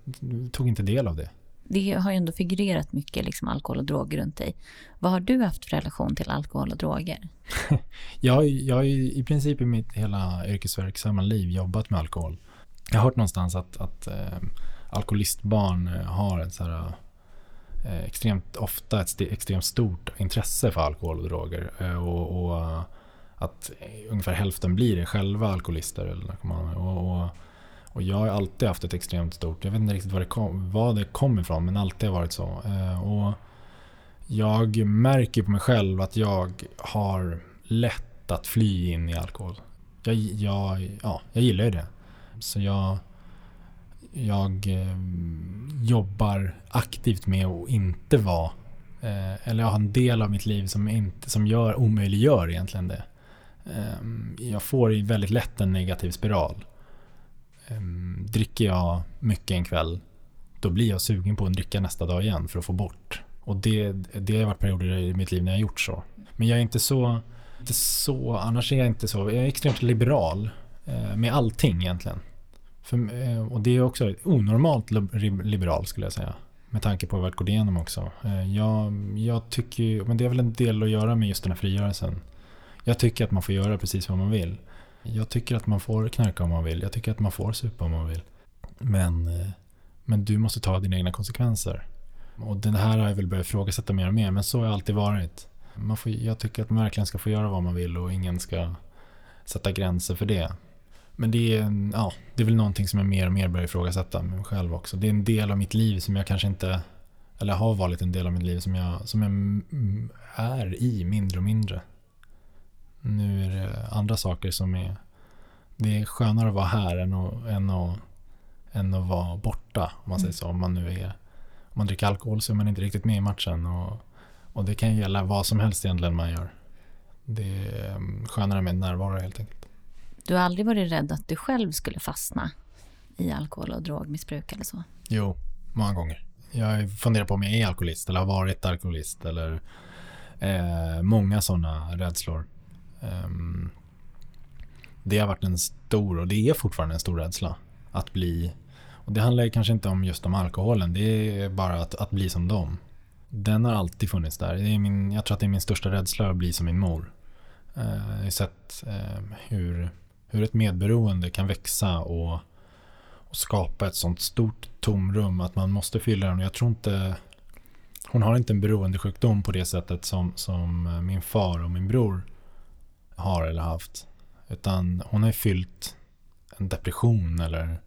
tog inte del av det det har ju ändå figurerat mycket liksom alkohol och droger runt dig. Vad har du haft för relation till alkohol och droger? jag, jag har i princip i mitt hela yrkesverksamma liv jobbat med alkohol. Jag har hört någonstans att, att äh, alkoholistbarn eh, har ett så här, eh, extremt ofta ett extremt stort intresse för alkohol och droger. Och, och att ungefär hälften blir det själva alkoholister eller narkomaner. Och, och och jag har alltid haft ett extremt stort, jag vet inte riktigt var det kom, vad det kom ifrån, men alltid har varit så. Eh, och jag märker på mig själv att jag har lätt att fly in i alkohol. Jag, jag, ja, jag gillar ju det. Så jag, jag eh, jobbar aktivt med att inte vara eh, eller jag har en del av mitt liv som, inte, som gör, omöjliggör egentligen det. Ehm, jag får väldigt lätt en negativ spiral. Um, dricker jag mycket en kväll, då blir jag sugen på att dricka nästa dag igen för att få bort. Och det, det har varit perioder i mitt liv när jag har gjort så. Men jag är inte så, inte så annars är jag inte så, jag är extremt liberal eh, med allting egentligen. För, eh, och det är också onormalt liberal skulle jag säga. Med tanke på vad jag gått igenom också. Eh, jag, jag tycker men det är väl en del att göra med just den här frigörelsen. Jag tycker att man får göra precis vad man vill. Jag tycker att man får knarka om man vill. Jag tycker att man får supa om man vill. Men, eh, men du måste ta dina egna konsekvenser. Och den här har jag väl börjat ifrågasätta mer och mer, men så har jag alltid varit. Man får, jag tycker att man verkligen ska få göra vad man vill och ingen ska sätta gränser för det. Men det är, ja, det är väl någonting som jag mer och mer börjar ifrågasätta med mig själv också. Det är en del av mitt liv som jag kanske inte, eller har varit en del av mitt liv som jag, som jag är i mindre och mindre. Nu är det andra saker som är, det är skönare att vara här än att, än att, än att vara borta. Om man säger så. Om man nu är, om man dricker alkohol så är man inte riktigt med i matchen. Och, och det kan gälla vad som helst egentligen man gör. Det är mm, skönare med närvaro helt enkelt. Du har aldrig varit rädd att du själv skulle fastna i alkohol och drogmissbruk eller så? Jo, många gånger. Jag funderar på om jag är alkoholist eller har varit alkoholist eller eh, många sådana rädslor. Ehm, det har varit en stor och det är fortfarande en stor rädsla att bli och det handlar kanske inte om just om alkoholen, det är bara att, att bli som dem. Den har alltid funnits där. Det är min, jag tror att det är min största rädsla att bli som min mor. Ehm, jag har sett ehm, hur hur ett medberoende kan växa och, och skapa ett sånt stort tomrum att man måste fylla den. Jag tror inte hon har inte en beroendesjukdom på det sättet som, som min far och min bror har eller haft. Utan hon har ju fyllt en depression eller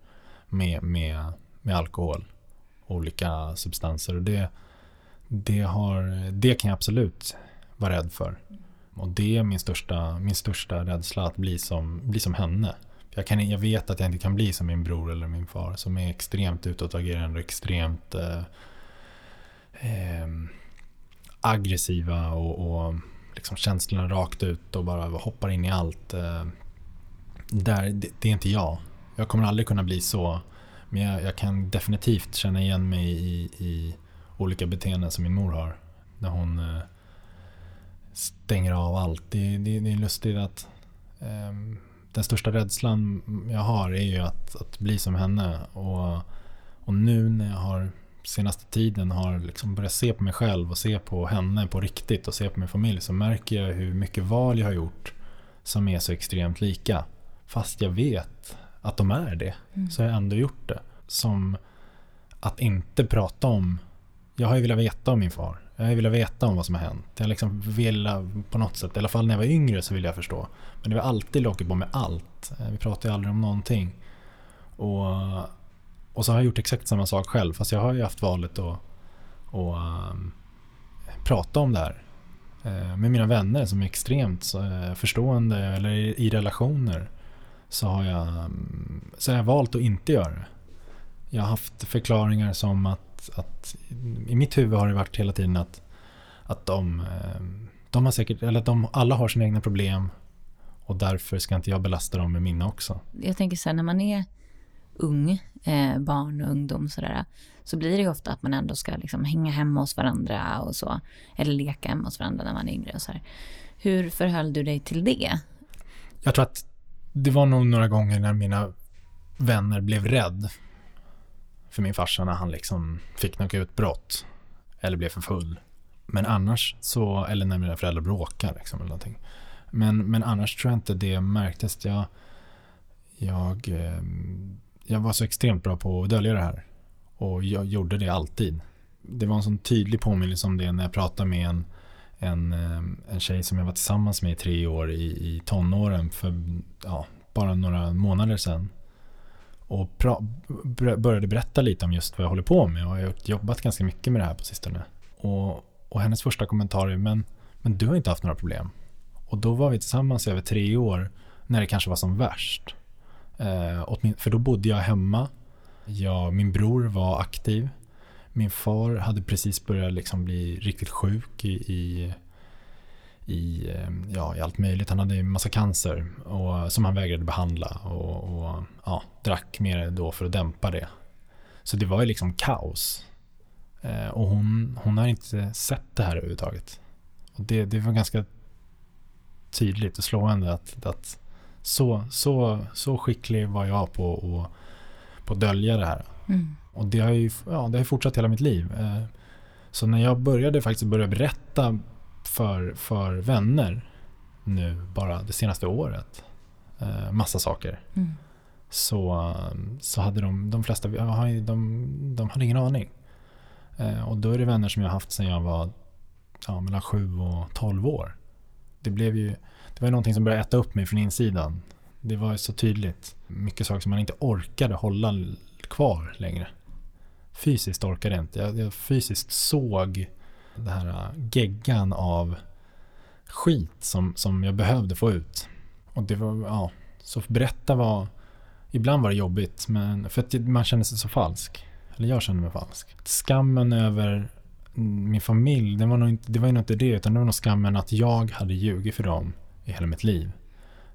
med, med, med alkohol och olika substanser. Och det, det, har, det kan jag absolut vara rädd för. Och det är min största, min största rädsla, att bli som, bli som henne. Jag, kan, jag vet att jag inte kan bli som min bror eller min far som är extremt utåtagerande och extremt eh, eh, aggressiva och, och liksom känslorna rakt ut och bara hoppar in i allt. Eh, där, det, det, är inte jag. Jag kommer aldrig kunna bli så. Men jag, jag kan definitivt känna igen mig i, i, olika beteenden som min mor har. När hon eh, stänger av allt. Det, det, det är lustigt att um, den största rädslan jag har är ju att, att bli som henne. Och, och nu när jag har senaste tiden har liksom börjat se på mig själv och se på henne på riktigt och se på min familj så märker jag hur mycket val jag har gjort som är så extremt lika. Fast jag vet att de är det mm. så har jag ändå gjort det. Som att inte prata om, jag har ju velat veta om min far. Jag har velat veta om vad som har hänt. Jag liksom vill på något sätt, i alla fall när jag var yngre så ville jag förstå. Men det var alltid locket på med allt. Eh, vi pratade ju aldrig om någonting. Och, och så har jag gjort exakt samma sak själv. Fast jag har ju haft valet att, att um, prata om det här. Uh, med mina vänner som är extremt uh, förstående eller i, i, relationer. Så har, jag, um, så har jag valt att inte göra det. Jag har haft förklaringar som att att, i mitt huvud har det varit hela tiden att, att de, eh, de har säkert, eller att de alla har sina egna problem och därför ska inte jag belasta dem med mina också. Jag tänker så här, när man är ung, eh, barn och ungdom sådär, så blir det ju ofta att man ändå ska liksom hänga hemma hos varandra och så, eller leka hemma hos varandra när man är yngre och sådär. Hur förhöll du dig till det? Jag tror att det var nog några gånger när mina vänner blev rädd för min farsa när han liksom fick något utbrott eller blev för full. Men annars så, eller när mina föräldrar bråkar liksom eller någonting. Men, men annars tror jag inte det märktes. Jag, jag, eh, jag var så extremt bra på att dölja det här. Och jag gjorde det alltid. Det var en sån tydlig påminnelse om det när jag pratade med en, en, eh, en tjej som jag var tillsammans med i tre år i, i tonåren för ja, bara några månader sedan och började berätta lite om just vad jag håller på med och jag har jobbat ganska mycket med det här på sistone. Och, och hennes första kommentar är men, men du har inte haft några problem. Och då var vi tillsammans i över tre år när det kanske var som värst. Eh, för då bodde jag hemma. Jag, min bror var aktiv. Min far hade precis börjat liksom bli riktigt sjuk i, i i, ehm, ja, i allt möjligt. Han hade en massa cancer och, som han vägrade behandla och, och ja, drack mer då för att dämpa det. Så det var ju liksom kaos. Eh, och hon, hon har inte sett det här överhuvudtaget. Och det, det var ganska tydligt och slående att, att så, så, så skicklig var jag på, och, på att dölja det här. Mm. Och det har ju ja, det har fortsatt hela mitt liv. Eh, så när jag började faktiskt börja berätta för, för vänner nu bara det senaste året. eh, massa saker. Mm. Så, så hade de, de flesta, de, de hade ingen aning. Eh, och då är det vänner som jag har haft sedan jag var ja, mellan 7 och 12 år. Det blev ju, det var ju någonting som började äta upp mig från insidan. Det var ju så tydligt. Mycket saker som man inte orkade hålla kvar längre. Fysiskt orkade jag inte. Jag, jag fysiskt såg den här äh, geggan av skit som, som jag behövde få ut. Och det var, ja, så berätta var, ibland var det jobbigt, men för att man kände sig så falsk. Eller jag kände mig falsk. Skammen över min familj, det var, nog inte, det var nog inte det, utan det var nog skammen att jag hade ljugit för dem i hela mitt liv.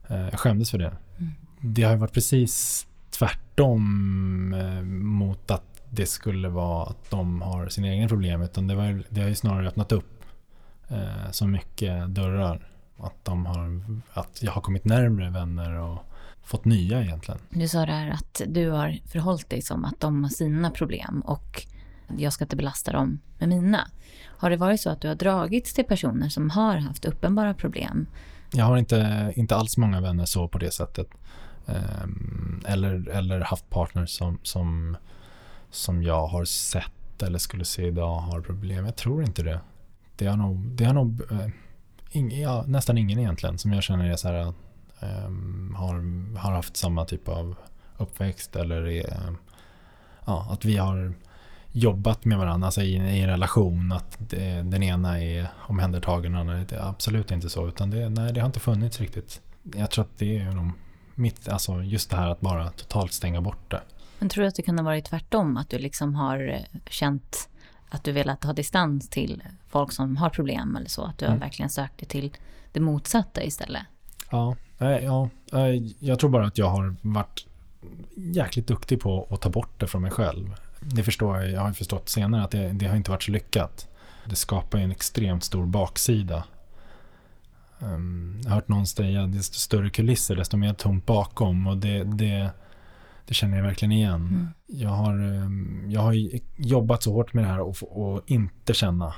Eh, jag skämdes för det. Mm. Det har varit precis tvärtom eh, mot att det skulle vara att de har sina egna problem, utan det, var, det har ju snarare öppnat upp eh, så mycket dörrar. Att, de har, att jag har kommit närmre vänner och fått nya egentligen. Du sa där att du har förhållit dig som att de har sina problem och jag ska inte belasta dem med mina. Har det varit så att du har dragits till personer som har haft uppenbara problem? Jag har inte, inte alls många vänner så på det sättet. Ehm, eller, eller haft partners som, som, som jag har sett eller skulle se idag har problem. Jag tror inte det. Det har nog, det har nog eh, ing, ja, nästan ingen egentligen som jag känner är så här, ehm, har, har haft samma typ av uppväxt eller är, ja, att vi har jobbat med varandra, alltså i, i en relation, att det, den ena är omhändertagen och den andra är absolut inte så. Utan det, nej, det har inte funnits riktigt. Jag tror att det är nog mitt, alltså just det här att bara totalt stänga bort det. Men tror du att det kunde ha varit tvärtom? Att du liksom har eh, känt att du velat ha distans till folk som har problem eller så? Att du mm. har verkligen sökt dig till det motsatta istället? Ja, ja, jag tror bara att jag har varit jäkligt duktig på att ta bort det från mig själv det förstår jag, jag har förstått senare att det, det har inte varit så lyckat. Det skapar ju en extremt stor baksida. Um, jag har hört någon säga att desto större kulisser, desto mer tomt bakom. Och det, det, det känner jag verkligen igen. Mm. Jag, har, um, jag har jobbat så hårt med det här och, och inte känna.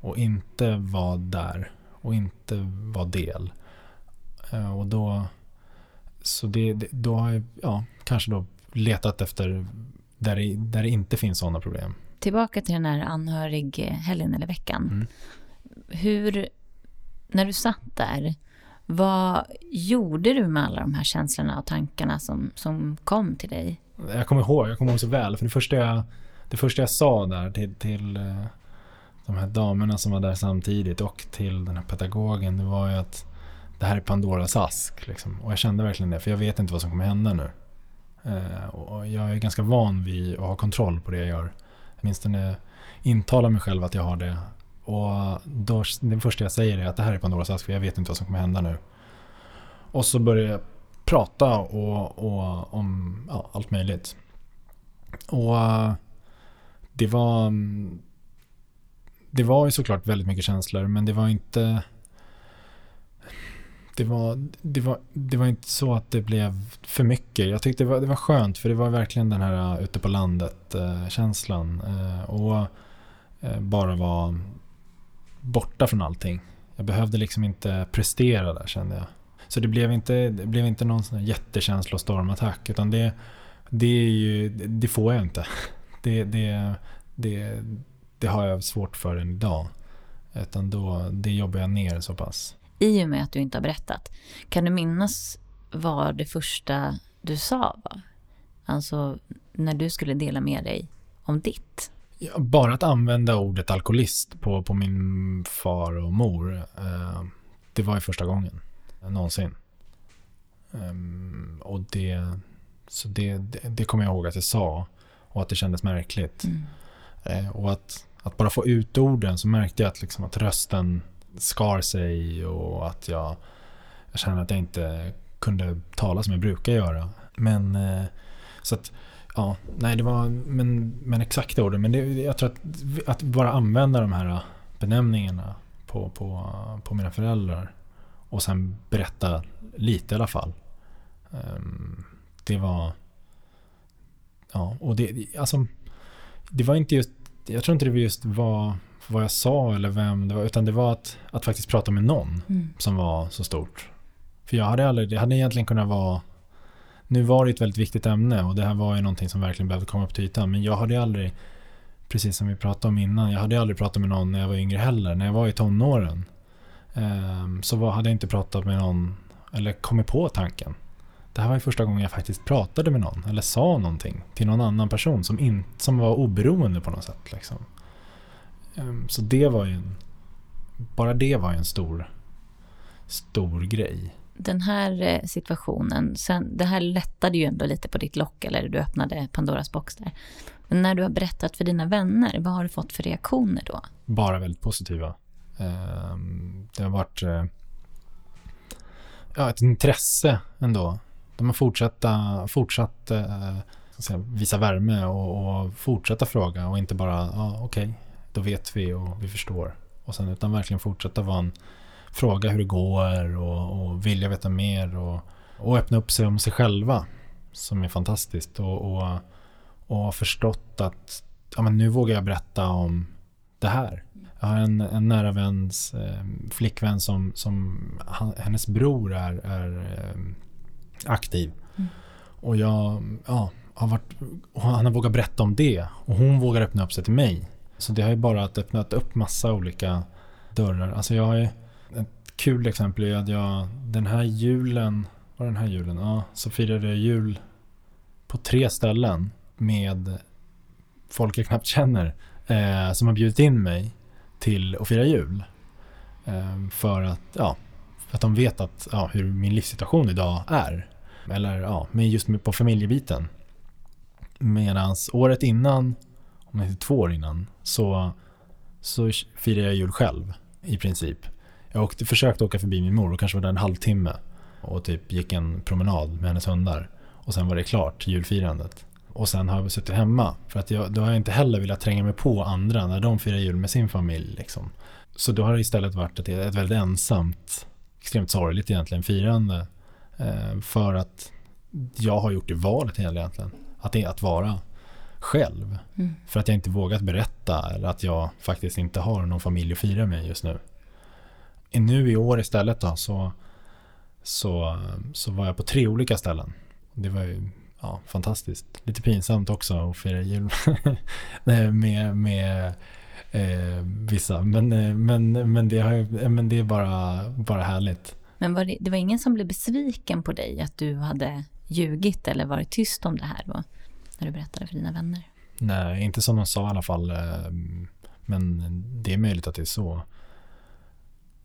Och inte vara där. Och inte vara del. Uh, och då, så det, det, då har jag ja, kanske då letat efter där det, där det inte finns sådana problem. Tillbaka till den här anhörighelgen eller veckan. Mm. Hur, när du satt där, vad gjorde du med alla de här känslorna och tankarna som, som kom till dig? Jag kommer ihåg, jag kommer ihåg så väl. För det första jag, det första jag sa där till, till eh, de här damerna som var där samtidigt och till den här pedagogen, det var ju att det här är Pandoras ask. Liksom. Och jag kände verkligen det, för jag vet inte vad som kommer hända nu. Eh, och jag är ganska van vid att ha kontroll på det jag gör. Åtminstone intala mig själv att jag har det. Och då, det första jag säger är att det här är Pandoras ask för jag vet inte vad som kommer hända nu. Och så börjar jag prata och, och om ja, allt möjligt. Och det var mm, det var ju såklart väldigt mycket känslor men det var inte det var, det, var, det var inte så att det blev för mycket. Jag tyckte det var, det var skönt för det var verkligen den här eh, ute på landet-känslan. Eh, eh, och bara vara borta från allting. Jag behövde liksom inte prestera där kände jag. Så det blev inte, det blev inte någon sån här jättekänslostormattack utan det, det, är ju, det får jag inte. Det, det, det, det har jag svårt för än idag. Utan då, det jobbar jag ner så pass i och med att du inte har berättat. Kan du minnas vad det första du sa var? Alltså när du skulle dela med dig om ditt? Ja, bara att använda ordet alkoholist på, på min far och mor. Eh, det var ju första gången någonsin. Um, och det, så det, det, det kommer jag ihåg att jag sa. Och att det kändes märkligt. Mm. Eh, och att, att bara få ut orden så märkte jag att, liksom, att rösten skar sig och att jag, jag kände att jag inte kunde tala som jag brukar göra. Men eh, så att, ja, nej det var, men, men exakta orden. Men det, jag tror att, att bara använda de här benämningarna på, på, på mina föräldrar och sen berätta lite i alla fall. Ehm, det var, ja, och det, alltså, det var inte just, jag tror inte det var just var vad jag sa eller vem det var, utan det var att, att faktiskt prata med någon mm. som var så stort. För jag hade aldrig, det hade egentligen kunnat vara nu var det ett väldigt viktigt ämne och det här var ju någonting som verkligen behövde komma upp till ytan. Men jag hade aldrig, precis som vi pratade om innan, jag hade aldrig pratat med någon när jag var yngre heller. När jag var i tonåren um, så var, hade jag inte pratat med någon, eller kommit på tanken. Det här var ju första gången jag faktiskt pratade med någon, eller sa någonting till någon annan person som, in, som var oberoende på något sätt. Liksom. Um, så det var ju en, bara det var ju en stor, stor grej den här eh, situationen, sen, det här lättade ju ändå lite på ditt lock, eller du öppnade Pandoras box där. Men när du har berättat för dina vänner, vad har du fått för reaktioner då? Bara väldigt positiva. Ehm, det har varit eh, ja, ett intresse ändå. De har fortsatt, fortsatt eh, visa värme och, och fortsätta fråga och inte bara, ja okej, okay, då vet vi och vi förstår. Och sen utan verkligen fortsätta vara en fråga hur det går och, och vilja veta mer och, och öppna upp sig om sig själva. Som är fantastiskt och, och, och har förstått att ja, men nu vågar jag berätta om det här. Jag har en, en nära väns eh, flickvän som, som han, hennes bror är, är eh, aktiv. Mm. Och jag ja, har varit, han har vågat berätta om det och hon vågar öppna upp sig till mig. Så det har ju bara öppnat upp massa olika dörrar. Alltså jag har ju ett kul exempel är att jag den här julen, var den här julen? Ja, så firade jag jul på tre ställen med folk jag knappt känner eh, som har bjudit in mig till att fira jul. Eh, för att, ja, för att de vet att, ja, hur min livssituation idag är. Eller ja, men just på familjebiten. Medan året innan, om det inte två år innan, så, så firade jag jul själv i princip. Jag åkte, försökte åka förbi min mor och kanske var där en halvtimme. Och typ gick en promenad med hennes hundar. Och sen var det klart, julfirandet. Och sen har jag suttit hemma. För att jag, då har jag inte heller velat tränga mig på andra när de firar jul med sin familj. Liksom. Så då har det istället varit ett, ett väldigt ensamt, extremt sorgligt egentligen, firande. Eh, för att jag har gjort det valet egentligen. Att, det, att vara själv. Mm. För att jag inte vågat berätta eller att jag faktiskt inte har någon familj att fira med just nu nu i år istället då så, så, så var jag på tre olika ställen. Det var ju ja, fantastiskt. Lite pinsamt också att fira jul med, med eh, vissa. Men, eh, men, men, det, har, men det är bara, bara härligt. Men var det, det var ingen som blev besviken på dig att du hade ljugit eller varit tyst om det här då? När du berättade för dina vänner? Nej, inte som de sa i alla fall. Eh, men det är möjligt att det är så.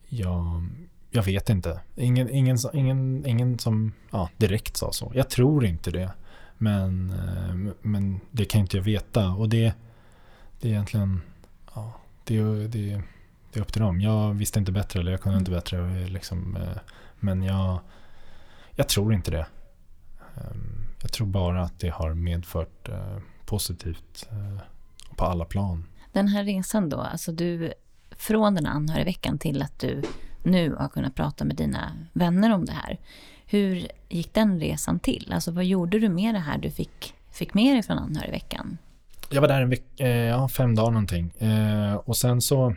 Jag, jag vet inte. Ingen, ingen, ingen, ingen som ja, direkt sa så. Jag tror inte det. Men, eh, men det kan inte jag veta. Och det, det är egentligen ja, det, det, det är upp till dem. Jag visste inte bättre eller jag kunde inte bättre. Eh, liksom, men jag, jag tror inte det. Ehm, jag tror bara att det har medfört eh, positivt på alla plan. Den här resan då, alltså du från den anhörigveckan till att du nu har kunnat prata med dina vänner om det här. Hur gick den resan till? Alltså vad gjorde du med det här du fick, fick med dig från anhörigveckan? Jag var där en vecka, eh, ja, fem dagar någonting. Eh, och sen så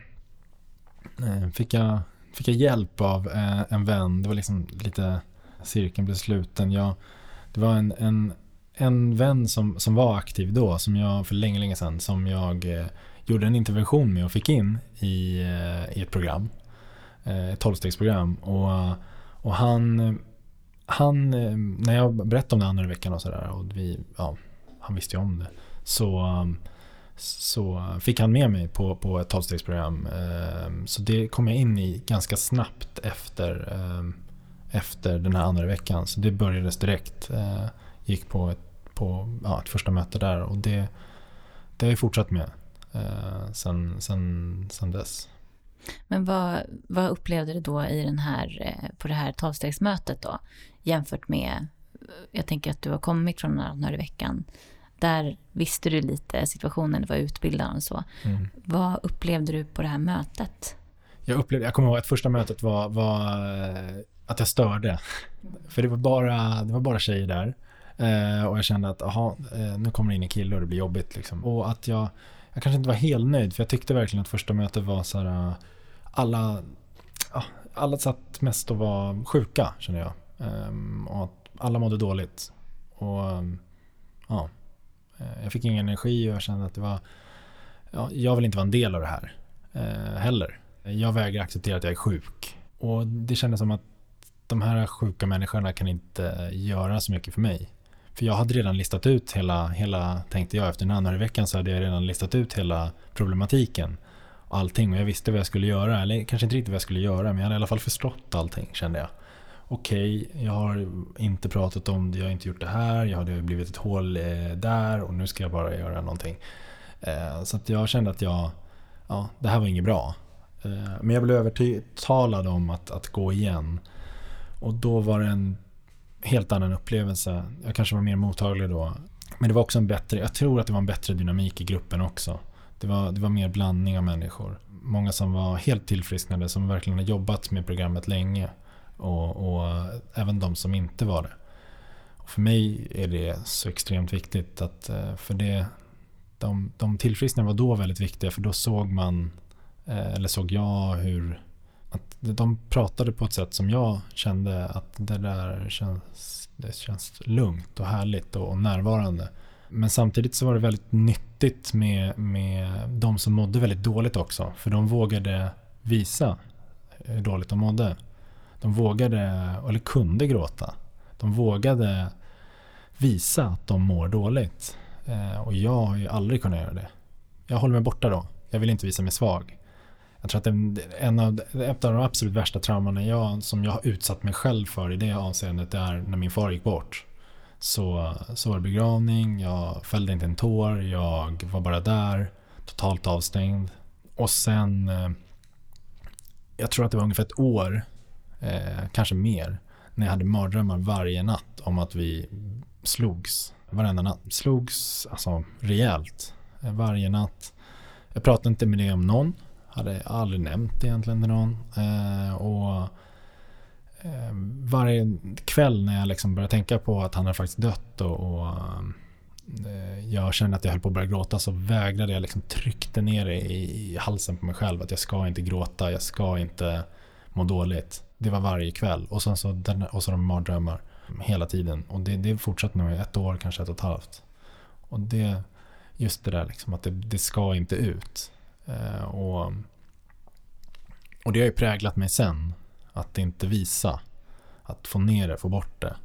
eh, fick, jag, fick jag hjälp av en vän. Det var liksom lite, cirkeln blev sluten. Jag, det var en, en, en vän som, som var aktiv då, som jag för länge, länge sedan, som jag eh, gjorde en intervention med och fick in i, eh, i ett program. Eh, ett tolvstegsprogram. Och, och han, han, eh, när jag berättade om det andra veckan och sådär och vi, ja, han visste ju om det. Så, så fick han med mig på, på ett tolvstegsprogram. Eh, så det kom jag in i ganska snabbt efter, efter den här andra veckan. Så det började direkt. Gick på ett, på, ja, ett första möte där och det, det har jag fortsatt med eh, sen, sen, sen dess. Men vad, vad upplevde du då i den här, eh, på det här tolvstegsmötet då? Jämfört med, jag tänker att du har kommit från den här veckan. Där visste du lite situationen, det var utbildad och så. Mm. Vad upplevde du på det här mötet? Jag, upplevde, jag kommer ihåg att första mötet var, var eh, att jag störde. För det var bara, det var bara tjejer där. Eh, och jag kände att aha, eh, nu kommer det in en kille och det blir jobbigt. Liksom. Och att jag jag kanske inte var helt nöjd för jag tyckte verkligen att första mötet var så här, eh, alla, ah, alla satt mest och var sjuka kände jag. Ehm, och att alla mådde dåligt. Och ja, eh, jag fick ingen energi och jag kände att det var, ja, jag vill inte vara en del av det här eh, heller. Jag vägrar acceptera att jag är sjuk. Och det kändes som att de här sjuka människorna kan inte göra så mycket för mig. För jag hade redan listat ut hela, hela tänkte jag, efter den veckan så hade jag redan listat ut hela problematiken. Och allting och jag visste vad jag skulle göra, eller kanske inte riktigt vad jag skulle göra, men jag hade i alla fall förstått allting kände jag. Okej, okay, jag har inte pratat om det, jag har inte gjort det här, jag hade blivit ett hål eh, där och nu ska jag bara göra någonting. Eh, så att jag kände att jag, ja, det här var inget bra. Eh, men jag blev övertalad om att, att gå igen. Och då var det en helt annan upplevelse. Jag kanske var mer mottaglig då. Men det var också en bättre, jag tror att det var en bättre dynamik i gruppen också. Det var, det var mer blandning av människor. Många som var helt tillfrisknade, som verkligen har jobbat med programmet länge. Och, och även de som inte var det. Och för mig är det så extremt viktigt att, eh, för det, de, de tillfrisknade var då väldigt viktiga för då såg man, eh, eller såg jag hur att de pratade på ett sätt som jag kände att det där känns, det känns lugnt och härligt och närvarande. Men samtidigt så var det väldigt nyttigt med, med de som mådde väldigt dåligt också. För de vågade visa hur dåligt de mådde. De vågade, eller kunde gråta. De vågade visa att de mår dåligt. Eh, och jag har ju aldrig kunnat göra det. Jag håller mig borta då. Jag vill inte visa mig svag. Jag tror att en av, ett av de absolut värsta trauman jag, som jag har utsatt mig själv för i det avseendet är när min far gick bort. Så, så var det begravning, jag fällde inte en tår, jag var bara där, totalt avstängd. Och sen, eh, jag tror att det var ungefär ett år, eh, kanske mer, när jag hade mardrömmar varje natt om att vi slogs. Varenda natt. Slogs alltså rejält. Eh, varje natt. Jag pratade inte med det om någon. Hade aldrig nämnt egentligen till någon. Eh, och eh, varje kväll när jag liksom började tänka på att han hade faktiskt dött och, och eh, jag kände att jag höll på att börja gråta så vägrade jag liksom tryckte ner det i, i halsen på mig själv att jag ska inte gråta, jag ska inte må dåligt. Det var varje kväll och, sen så, den, och så de mardrömmar hela tiden. Och det, det fortsatte nog i ett år, kanske ett och ett halvt. Och det, just det där liksom att det, det ska inte ut. Eh, och, och det har ju präglat mig sen. Att inte visa. Att få ner det, få bort det.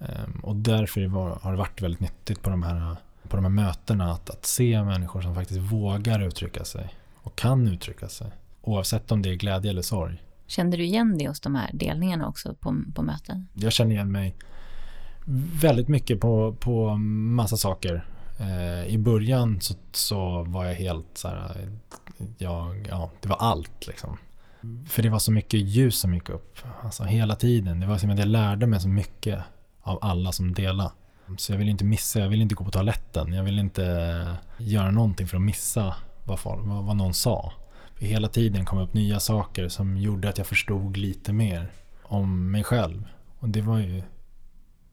Ehm, och därför har det varit väldigt nyttigt på de här, på de här mötena att, att se människor som faktiskt vågar uttrycka sig och kan uttrycka sig. Oavsett om det är glädje eller sorg. Kände du igen det hos de här delningarna också på, på möten? Jag känner igen mig väldigt mycket på, på massa saker. Eh, I början så, så var jag helt så här, jag, ja, det var allt liksom. För det var så mycket ljus som gick upp, alltså hela tiden. Det var som att jag lärde mig så mycket av alla som delade. Så jag ville inte missa, jag ville inte gå på toaletten. Jag ville inte göra någonting för att missa vad, folk, vad, vad någon sa. För hela tiden kom upp nya saker som gjorde att jag förstod lite mer om mig själv. Och det var ju,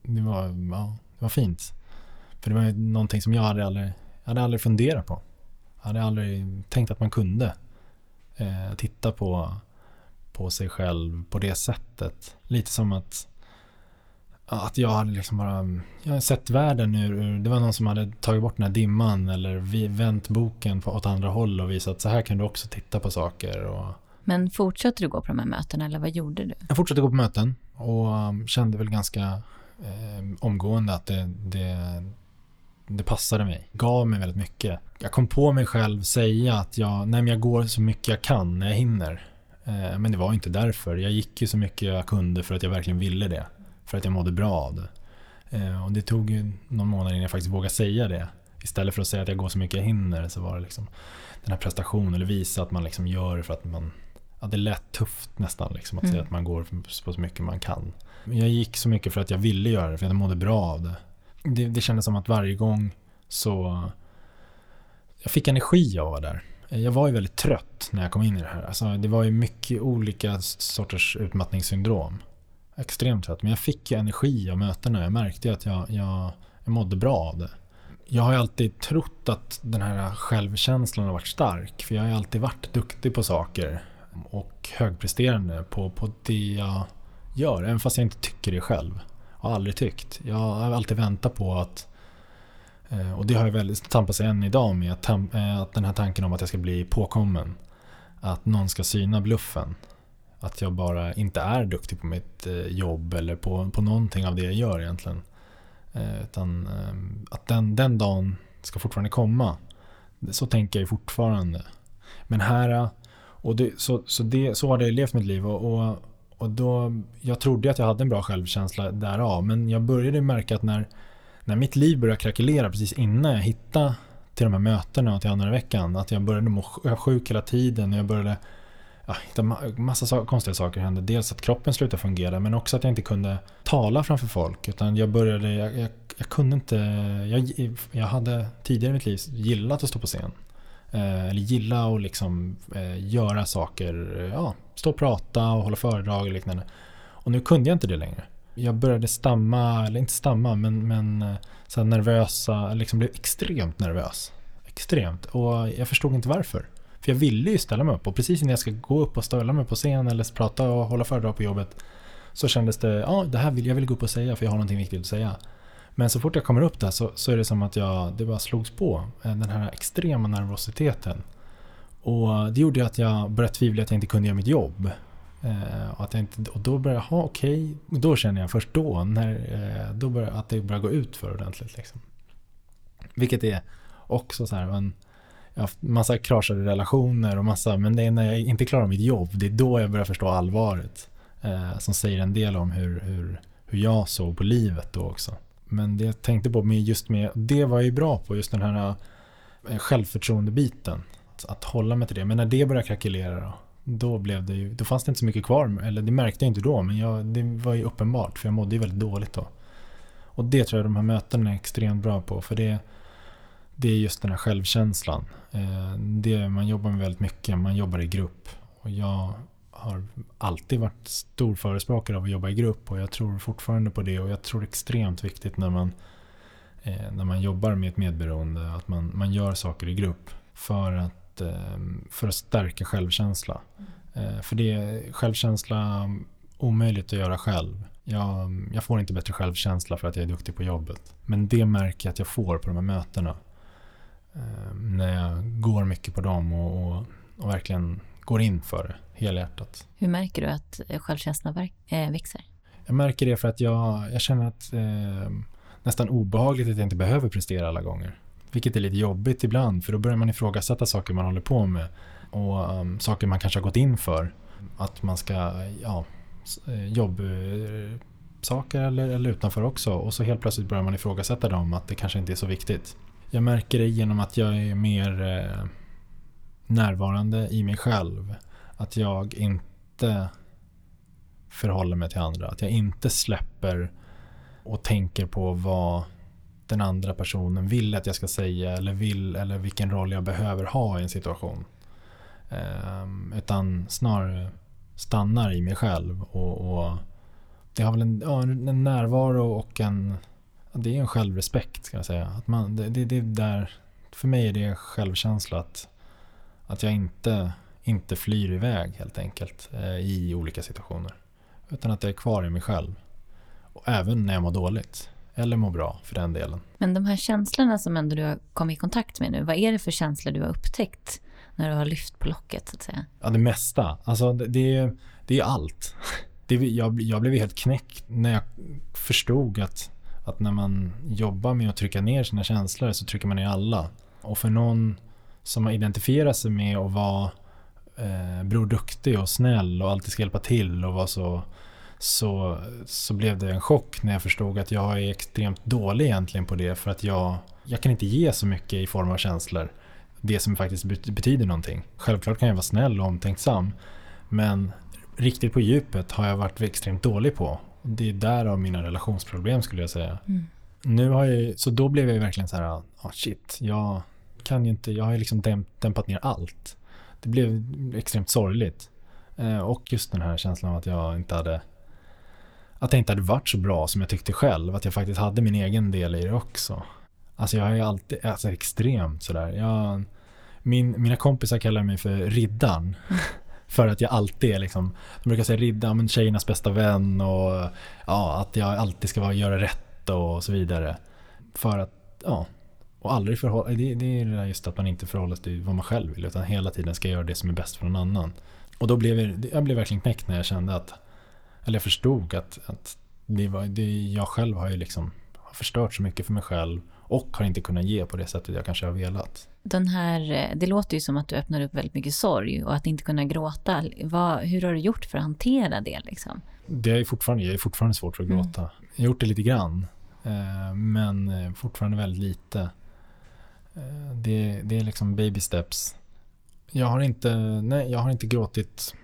det var, ja, det var fint. För det var ju någonting som jag hade aldrig, jag hade aldrig funderat på. Jag hade aldrig tänkt att man kunde eh, titta på, på sig själv på det sättet. Lite som att, att jag hade liksom bara, jag hade sett världen ur, det var någon som hade tagit bort den här dimman eller vänt boken på, åt andra håll och visat att så här kan du också titta på saker. Och, men fortsatte du gå på de här mötena eller vad gjorde du? Jag fortsatte gå på möten och um, kände väl ganska eh, omgående att det, det, det passade mig. Gav mig väldigt mycket. Jag kom på mig själv säga att jag, nej, jag går så mycket jag kan när jag hinner. Eh, men det var inte därför. Jag gick ju så mycket jag kunde för att jag verkligen ville det. För att jag mådde bra av det. Eh, och det tog ju någon månad innan jag faktiskt vågade säga det. Istället för att säga att jag går så mycket jag hinner så var det liksom den här prestationen, eller visa att man liksom gör det för att man Ja, det lät tufft nästan liksom, att mm. säga att man går på så mycket man kan. Jag gick så mycket för att jag ville göra det, för att jag mådde bra av det det, det kändes som att varje gång så jag fick energi av att vara där. Jag var ju väldigt trött när jag kom in i det här. Alltså, det var ju mycket olika sorters utmattningssyndrom. Extremt trött. Men jag fick ju energi av mötena. Jag märkte att jag, jag, jag mådde bra av det. Jag har ju alltid trott att den här självkänslan har varit stark. För jag har ju alltid varit duktig på saker. och högpresterande på, på det jag gör. Även fast jag inte tycker det själv. Har aldrig tyckt. Jag har alltid väntat på att eh, och det har jag väldigt tampats än idag med. Att, eh, att den här tanken om att jag ska bli påkommen. Att någon ska syna bluffen. Att jag bara inte är duktig på mitt eh, jobb eller på, på någonting av det jag gör egentligen. Utan att den, den dagen ska fortfarande komma. Så tänker jag fortfarande. Men här, och det, så, så, det, så har det levt mitt liv. Och, och, och då, jag trodde att jag hade en bra självkänsla därav. Men jag började märka att när, när mitt liv började krackelera precis innan jag hittade till de här mötena och till andra veckan. Att jag började må sjuk hela tiden. Och jag började ja, massa so konstiga saker hände. Dels att kroppen slutade fungera men också att jag inte kunde tala framför folk. Utan jag började, jag, jag, jag kunde inte, jag, jag hade tidigare i mitt liv gillat att stå på scen. Eh, eller gilla att liksom eh, göra saker, ja, stå och prata och hålla föredrag och liknande. Och nu kunde jag inte det längre. Jag började stamma, eller inte stamma, men, men eh, så här nervösa, liksom blev extremt nervös. Extremt. Och jag förstod inte varför. För jag ville ju ställa mig upp och precis innan jag ska gå upp och ställa mig på scen eller prata och hålla föredrag på jobbet så kändes det, ja det här vill jag vill gå upp och säga för jag har någonting viktigt att säga. Men så fort jag kommer upp där så, så är det som att jag, det bara slogs på. Eh, den här extrema nervositeten. Och det gjorde att jag började tvivla att jag inte kunde göra mitt jobb. Eh, och, att jag inte, och då började jag, ha, okej, okay. då känner jag först då, när, eh, då började, att det börjar gå ut för ordentligt. Liksom. Vilket är också så här, en, jag har haft massa kraschade relationer och massa, men det är när jag inte klarar mitt jobb, det är då jag börjar förstå allvaret. Eh, som säger en del om hur, hur, hur jag såg på livet då också. Men det jag tänkte på med just med, det var jag ju bra på, just den här eh, självförtroendebiten. Att, att hålla mig till det. Men när det började krackelera då, då, blev det ju, då fanns det inte så mycket kvar. Eller det märkte jag inte då, men jag, det var ju uppenbart. För jag mådde ju väldigt dåligt då. Och det tror jag de här mötena är extremt bra på. För det, det är just den här självkänslan. Eh, det, man jobbar med väldigt mycket, man jobbar i grupp. Och jag har alltid varit stor förespråkare av att jobba i grupp och jag tror fortfarande på det och jag tror det är extremt viktigt när man, eh, när man jobbar med ett medberoende att man, man gör saker i grupp för att, eh, för att stärka självkänsla. Eh, för det är självkänsla omöjligt att göra själv. Jag, jag, får inte bättre självkänsla för att jag är duktig på jobbet. Men det märker jag att jag får på de här mötena. Eh, när jag går mycket på dem och, och, och verkligen går in för det helhjärtat. Hur märker du att eh, självkänslan eh, växer? Jag märker det för att jag, jag känner att eh, nästan obehagligt att jag inte behöver prestera alla gånger. Vilket är lite jobbigt ibland för då börjar man ifrågasätta saker man håller på med och um, saker man kanske har gått in för. Att man ska, ja, eh, jobbsaker eh, eller, eller utanför också och så helt plötsligt börjar man ifrågasätta dem att det kanske inte är så viktigt. Jag märker det genom att jag är mer eh, närvarande i mig själv. Att jag inte förhåller mig till andra. Att jag inte släpper och tänker på vad den andra personen vill att jag ska säga eller vill eller vilken roll jag behöver ha i en situation. Um, utan snarare stannar i mig själv och, och det har väl en, ja, en närvaro och en det är en självrespekt ska jag säga. Att man, det, det, det där, för mig är det självkänsla att att jag inte, inte flyr iväg helt enkelt eh, i olika situationer. Utan att jag är kvar i mig själv. Och även när jag mår dåligt. Eller mår bra för den delen. Men de här känslorna som ändå du har kommit i kontakt med nu. Vad är det för känslor du har upptäckt när du har lyft på locket så att säga? Ja, det mesta. Alltså det, det, är, det är allt. Det, jag, jag blev helt knäckt när jag förstod att, att när man jobbar med att trycka ner sina känslor så trycker man ner alla. Och för någon som har identifierat sig med att vara eh, Bror Duktig och snäll och alltid ska hjälpa till och vara så, så, så blev det en chock när jag förstod att jag är extremt dålig egentligen på det för att jag, jag kan inte ge så mycket i form av känslor. Det som faktiskt betyder någonting. Självklart kan jag vara snäll och omtänksam men riktigt på djupet har jag varit extremt dålig på. Det är därav mina relationsproblem skulle jag säga. Mm. Nu har jag, så då blev jag verkligen så här, oh shit, jag, kan ju inte, jag har ju liksom dämp, dämpat ner allt. Det blev extremt sorgligt. Eh, och just den här känslan av att jag inte hade att jag inte hade varit så bra som jag tyckte själv. Att jag faktiskt hade min egen del i det också. Alltså jag ju alltid, alltså extremt sådär. Jag, min, mina kompisar kallar mig för riddaren. För att jag alltid är liksom, de brukar säga ridda, men tjejernas bästa vän och ja, att jag alltid ska vara, göra rätt och så vidare. För att, ja, och aldrig förhålla, det, det är just att man inte förhåller sig till vad man själv vill utan hela tiden ska göra det som är bäst för någon annan. Och då blev jag, jag blev verkligen knäckt när jag kände att, eller jag förstod att, att det var, det, jag själv har ju liksom har förstört så mycket för mig själv och har inte kunnat ge på det sättet jag kanske har velat. Den här, det låter ju som att du öppnar upp väldigt mycket sorg och att inte kunna gråta. Vad, hur har du gjort för att hantera det? Liksom? Det är fortfarande, jag är fortfarande svårt för att mm. gråta. Mm. Jag har gjort det lite grann, eh, men eh, fortfarande väldigt lite. Eh, det, det är liksom baby steps. Jag har inte, nej, jag har inte gråtit.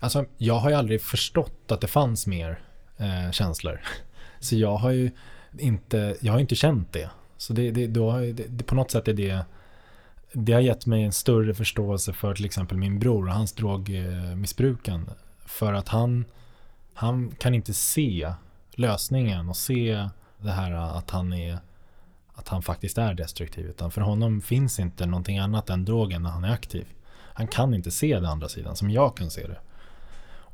Alltså, jag har ju aldrig förstått att det fanns mer eh, känslor. Så jag har ju inte, jag har inte känt det. Så det, det, då, det, på något sätt är det, det har gett mig en större förståelse för till exempel min bror och hans drogmissbrukande. För att han, han kan inte se lösningen och se det här att han är att han faktiskt är destruktiv. Utan för honom finns inte någonting annat än drogen när han är aktiv. Han kan inte se den andra sidan som jag kan se det.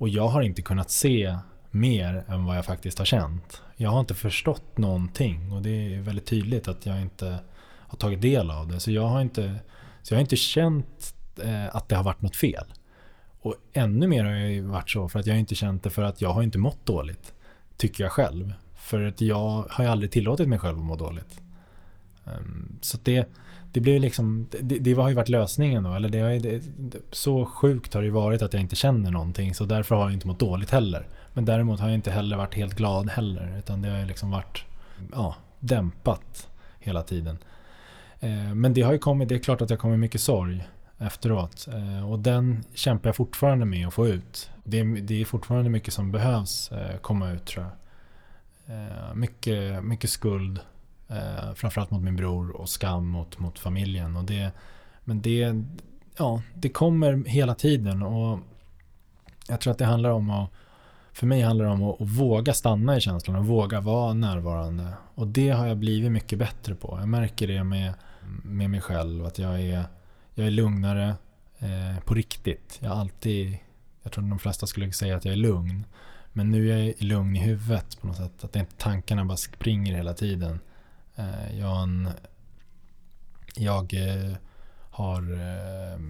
Och jag har inte kunnat se mer än vad jag faktiskt har känt. Jag har inte förstått någonting och det är väldigt tydligt att jag inte har tagit del av det. Så jag har inte, så jag har inte känt eh, att det har varit något fel. Och ännu mer har jag varit så för att jag inte känt det för att jag har inte mått dåligt. Tycker jag själv. För att jag har ju aldrig tillåtit mig själv att må dåligt. Um, så det, det blir liksom, det, det har ju varit lösningen då. Eller det har ju, det, så sjukt har det varit att jag inte känner någonting. Så därför har jag inte mått dåligt heller. Men däremot har jag inte heller varit helt glad heller. Utan det har ju liksom varit ja, dämpat hela tiden. Eh, men det har ju kommit, det är klart att det har kommit mycket sorg efteråt. Eh, och den kämpar jag fortfarande med att få ut. Det är, det är fortfarande mycket som behövs eh, komma ut tror jag. Eh, mycket, mycket skuld. Eh, framförallt mot min bror och skam mot, mot familjen. Och det, men det, ja, det kommer hela tiden. Och jag tror att det handlar om att för mig handlar det om att, att, våga stanna i känslan och våga vara närvarande. Och det har jag blivit mycket bättre på. Jag märker det med, med mig själv. Att jag är, jag är lugnare eh, på riktigt. Jag alltid, jag tror de flesta skulle säga att jag är lugn. Men nu är jag lugn i huvudet på något sätt. Att inte tankarna bara springer hela tiden. Eh, jag, jag har eh,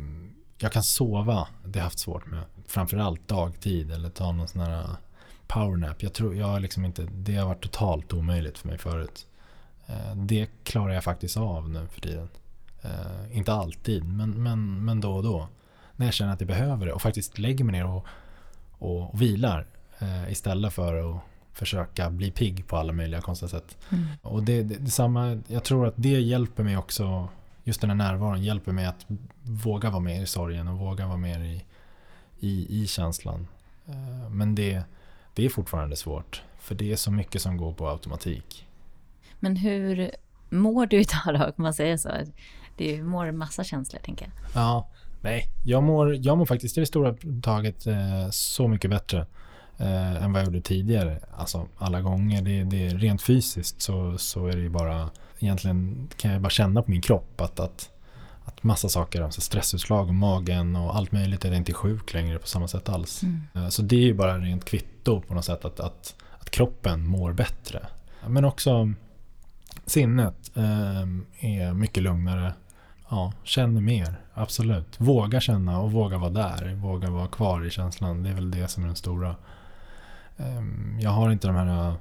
jag kan sova, det har jag haft svårt med. Framförallt dagtid eller ta någon sån här powernap. Jag tror, jag har liksom inte, det har varit totalt omöjligt för mig förut. Det klarar jag faktiskt av nu för tiden. Inte alltid, men, men, men då och då. När jag känner att jag behöver det och faktiskt lägger mig ner och, och, och vilar istället för att försöka bli pigg på alla möjliga konstiga sätt. Mm. Och det, det, det, samma, jag tror att det hjälper mig också, just den här närvaron hjälper mig att våga vara med i sorgen och våga vara med i, i, i känslan. Eh, men det, det är fortfarande svårt, för det är så mycket som går på automatik. Men hur mår du idag då, kan man säga så? Du mår massa känslor, tänker jag. Ja, nej, jag mår, jag mår faktiskt i det stora taget eh, så mycket bättre eh, än vad jag gjorde tidigare. Alltså alla gånger. Det, det, rent fysiskt så, så är det ju bara, egentligen kan jag bara känna på min kropp att, att, att massa saker, alltså stressutslag och magen och allt möjligt, är jag inte sjuk längre på samma sätt alls. Mm. Eh, så det är ju bara rent kvitto på något sätt att, att, att kroppen mår bättre. Men också sinnet eh, är mycket lugnare. Ja, känner mer, absolut. Våga känna och våga vara där. Våga vara kvar i känslan. Det är väl det som är den stora Ehm, jag har inte de här äh,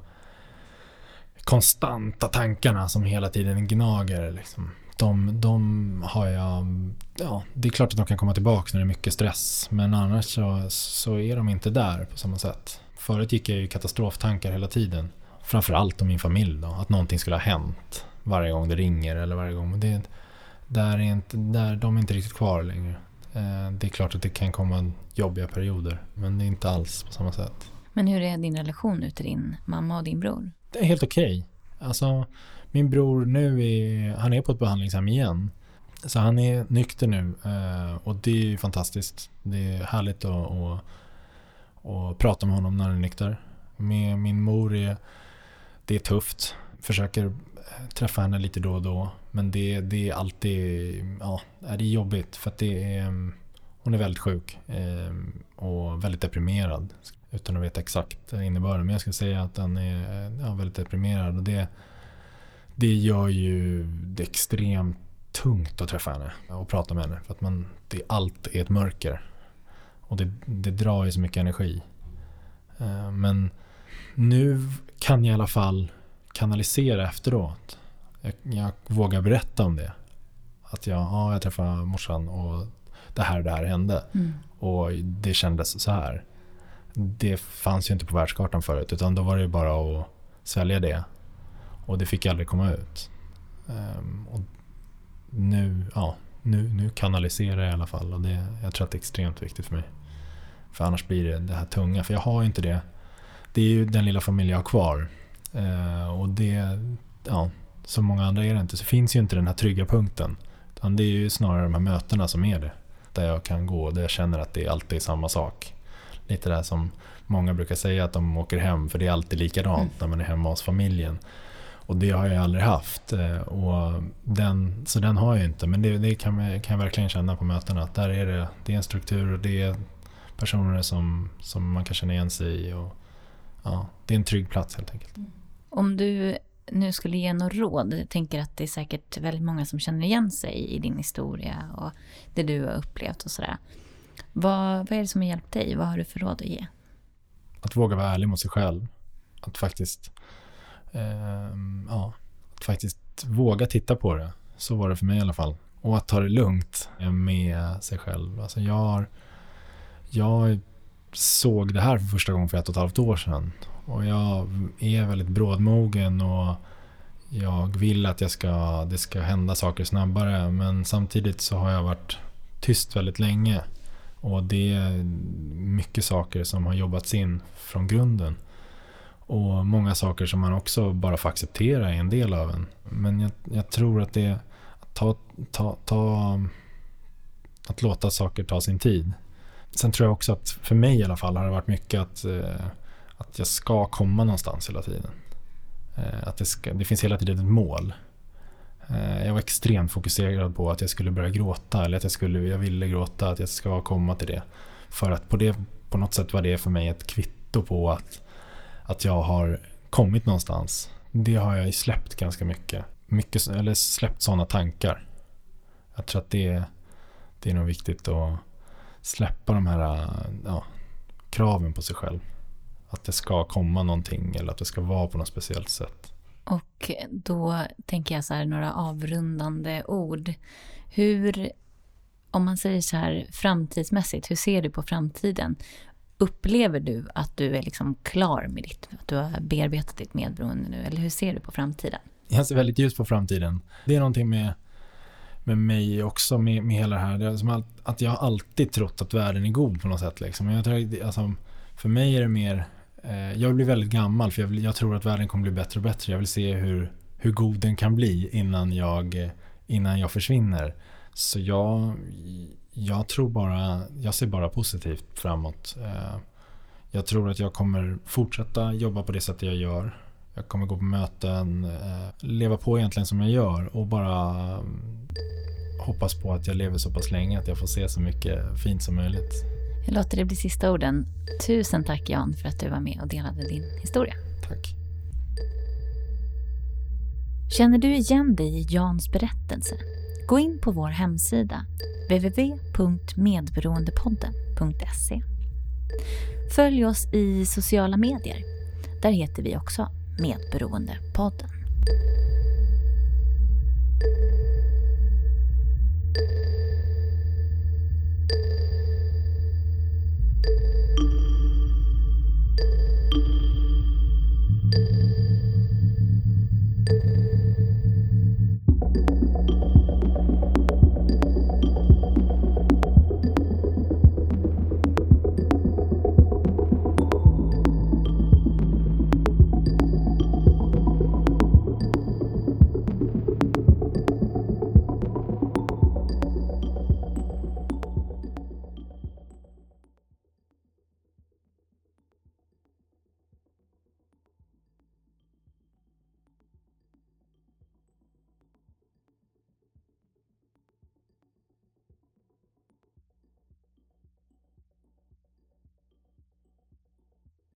konstanta tankarna som hela tiden gnager. Liksom. De, de har jag, ja, det är klart att de kan komma tillbaka när det är mycket stress. Men annars så, så är de inte där på samma sätt. Förut gick jag i katastroftankar hela tiden. Framförallt om min familj då. Att någonting skulle ha hänt varje gång det ringer eller varje gång. Det, där är inte, där, de är inte riktigt kvar längre. Ehm, det är klart att det kan komma jobbiga perioder. Men det är inte alls på samma sätt. Men hur är din relation nu till din mamma och din bror? Det är helt okej. Okay. Alltså, min bror nu är, han är på ett behandlingshem igen. Så han är nykter nu eh, och det är fantastiskt. Det är härligt att, att, att prata med honom när han är nykter. Med min mor är det är tufft. Försöker eh, träffa henne lite då och då. Men det, det är alltid ja, det är jobbigt för att det är hon är väldigt sjuk eh, och väldigt deprimerad. Utan att veta exakt innebörden. Men jag skulle säga att den är ja, väldigt deprimerad. Och det, det gör ju det extremt tungt att träffa henne och prata med henne. För att man, det, allt är ett mörker. Och det, det drar ju så mycket energi. Eh, men nu kan jag i alla fall kanalisera efteråt. Jag, jag vågar berätta om det. Att jag, ja, jag träffade morsan och det här och det här hände. Mm. Och det kändes så här. Det fanns ju inte på världskartan förut utan då var det bara att svälja det. Och det fick aldrig komma ut. Um, och nu, ja, nu, nu kanaliserar jag i alla fall och det, jag tror att det är extremt viktigt för mig. För annars blir det det här tunga, för jag har ju inte det. Det är ju den lilla familj jag har kvar. Uh, och det, ja, som många andra är det inte, så finns ju inte den här trygga punkten. Utan det är ju snarare de här mötena som är det. Där jag kan gå, och där jag känner att det alltid är samma sak. Lite det som många brukar säga att de åker hem, för det är alltid likadant mm. när man är hemma hos familjen. Och det har jag aldrig haft. Eh, och den, så den har jag inte. Men det, det kan, jag, kan jag verkligen känna på mötena. Att där är det, det är en struktur och det är personer som, som man kan känna igen sig i. Och, ja, det är en trygg plats helt enkelt. Om du nu skulle ge något råd. Jag tänker att det är säkert väldigt många som känner igen sig i din historia och det du har upplevt och sådär. Vad, vad är det som har hjälpt dig? Vad har du för råd att ge? Att våga vara ärlig mot sig själv. Att faktiskt, eh, ja, att faktiskt våga titta på det. Så var det för mig i alla fall. Och att ta det lugnt med sig själv. Alltså jag, har, jag såg det här för första gången för ett och ett halvt år sedan. Och jag är väldigt brådmogen och jag vill att jag ska, det ska hända saker snabbare. Men samtidigt så har jag varit tyst väldigt länge. Och det är mycket saker som har jobbats in från grunden. Och många saker som man också bara får acceptera är en del av en. Men jag, jag tror att det är att, ta, ta, ta, att låta saker ta sin tid. Sen tror jag också att för mig i alla fall har det varit mycket att, eh, att jag ska komma någonstans hela tiden. Eh, att det, ska, det finns hela tiden ett mål. Eh, jag var extremt fokuserad på att jag skulle börja gråta eller att jag, skulle, jag ville gråta, att jag ska komma till det. För att på, det, på något sätt var det för mig ett kvitto på att, att jag har kommit någonstans. Det har jag släppt ganska mycket. mycket eller släppt sådana tankar. Jag tror att det, det är nog viktigt att släppa de här ja, kraven på sig själv. Att det ska komma någonting eller att det ska vara på något speciellt sätt. Och då tänker jag så här, några avrundande ord. Hur, om man säger så här framtidsmässigt, hur ser du på framtiden? Upplever du att du är liksom klar med ditt, att du har bearbetat ditt medberoende nu? Eller hur ser du på framtiden? Jag ser väldigt ljust på framtiden. Det är någonting med, med mig också, med, med hela det här. Det är som att, att jag har alltid trott att världen är god på något sätt. Liksom. Jag tror, alltså, för mig är det mer Eh, jag blir väldigt gammal för jag, vill, jag, tror att världen kommer bli bättre och bättre. Jag vill se hur, hur god den kan bli innan jag, eh, innan jag försvinner. Så jag, jag tror bara, jag ser bara positivt framåt. Eh, jag tror att jag kommer fortsätta jobba på det sättet jag gör. Jag kommer gå på möten, leva på egentligen som jag gör och bara mm, hoppas på att jag lever så pass länge att jag får se så mycket fint som möjligt. Jag låter det bli sista orden. Tusen tack Jan för att du var med och delade din historia. Tack. Känner du igen dig i Jans berättelse? Gå in på vår hemsida www.medberoendepodden.se Följ oss i sociala medier. Där heter vi också Medberoendepodden.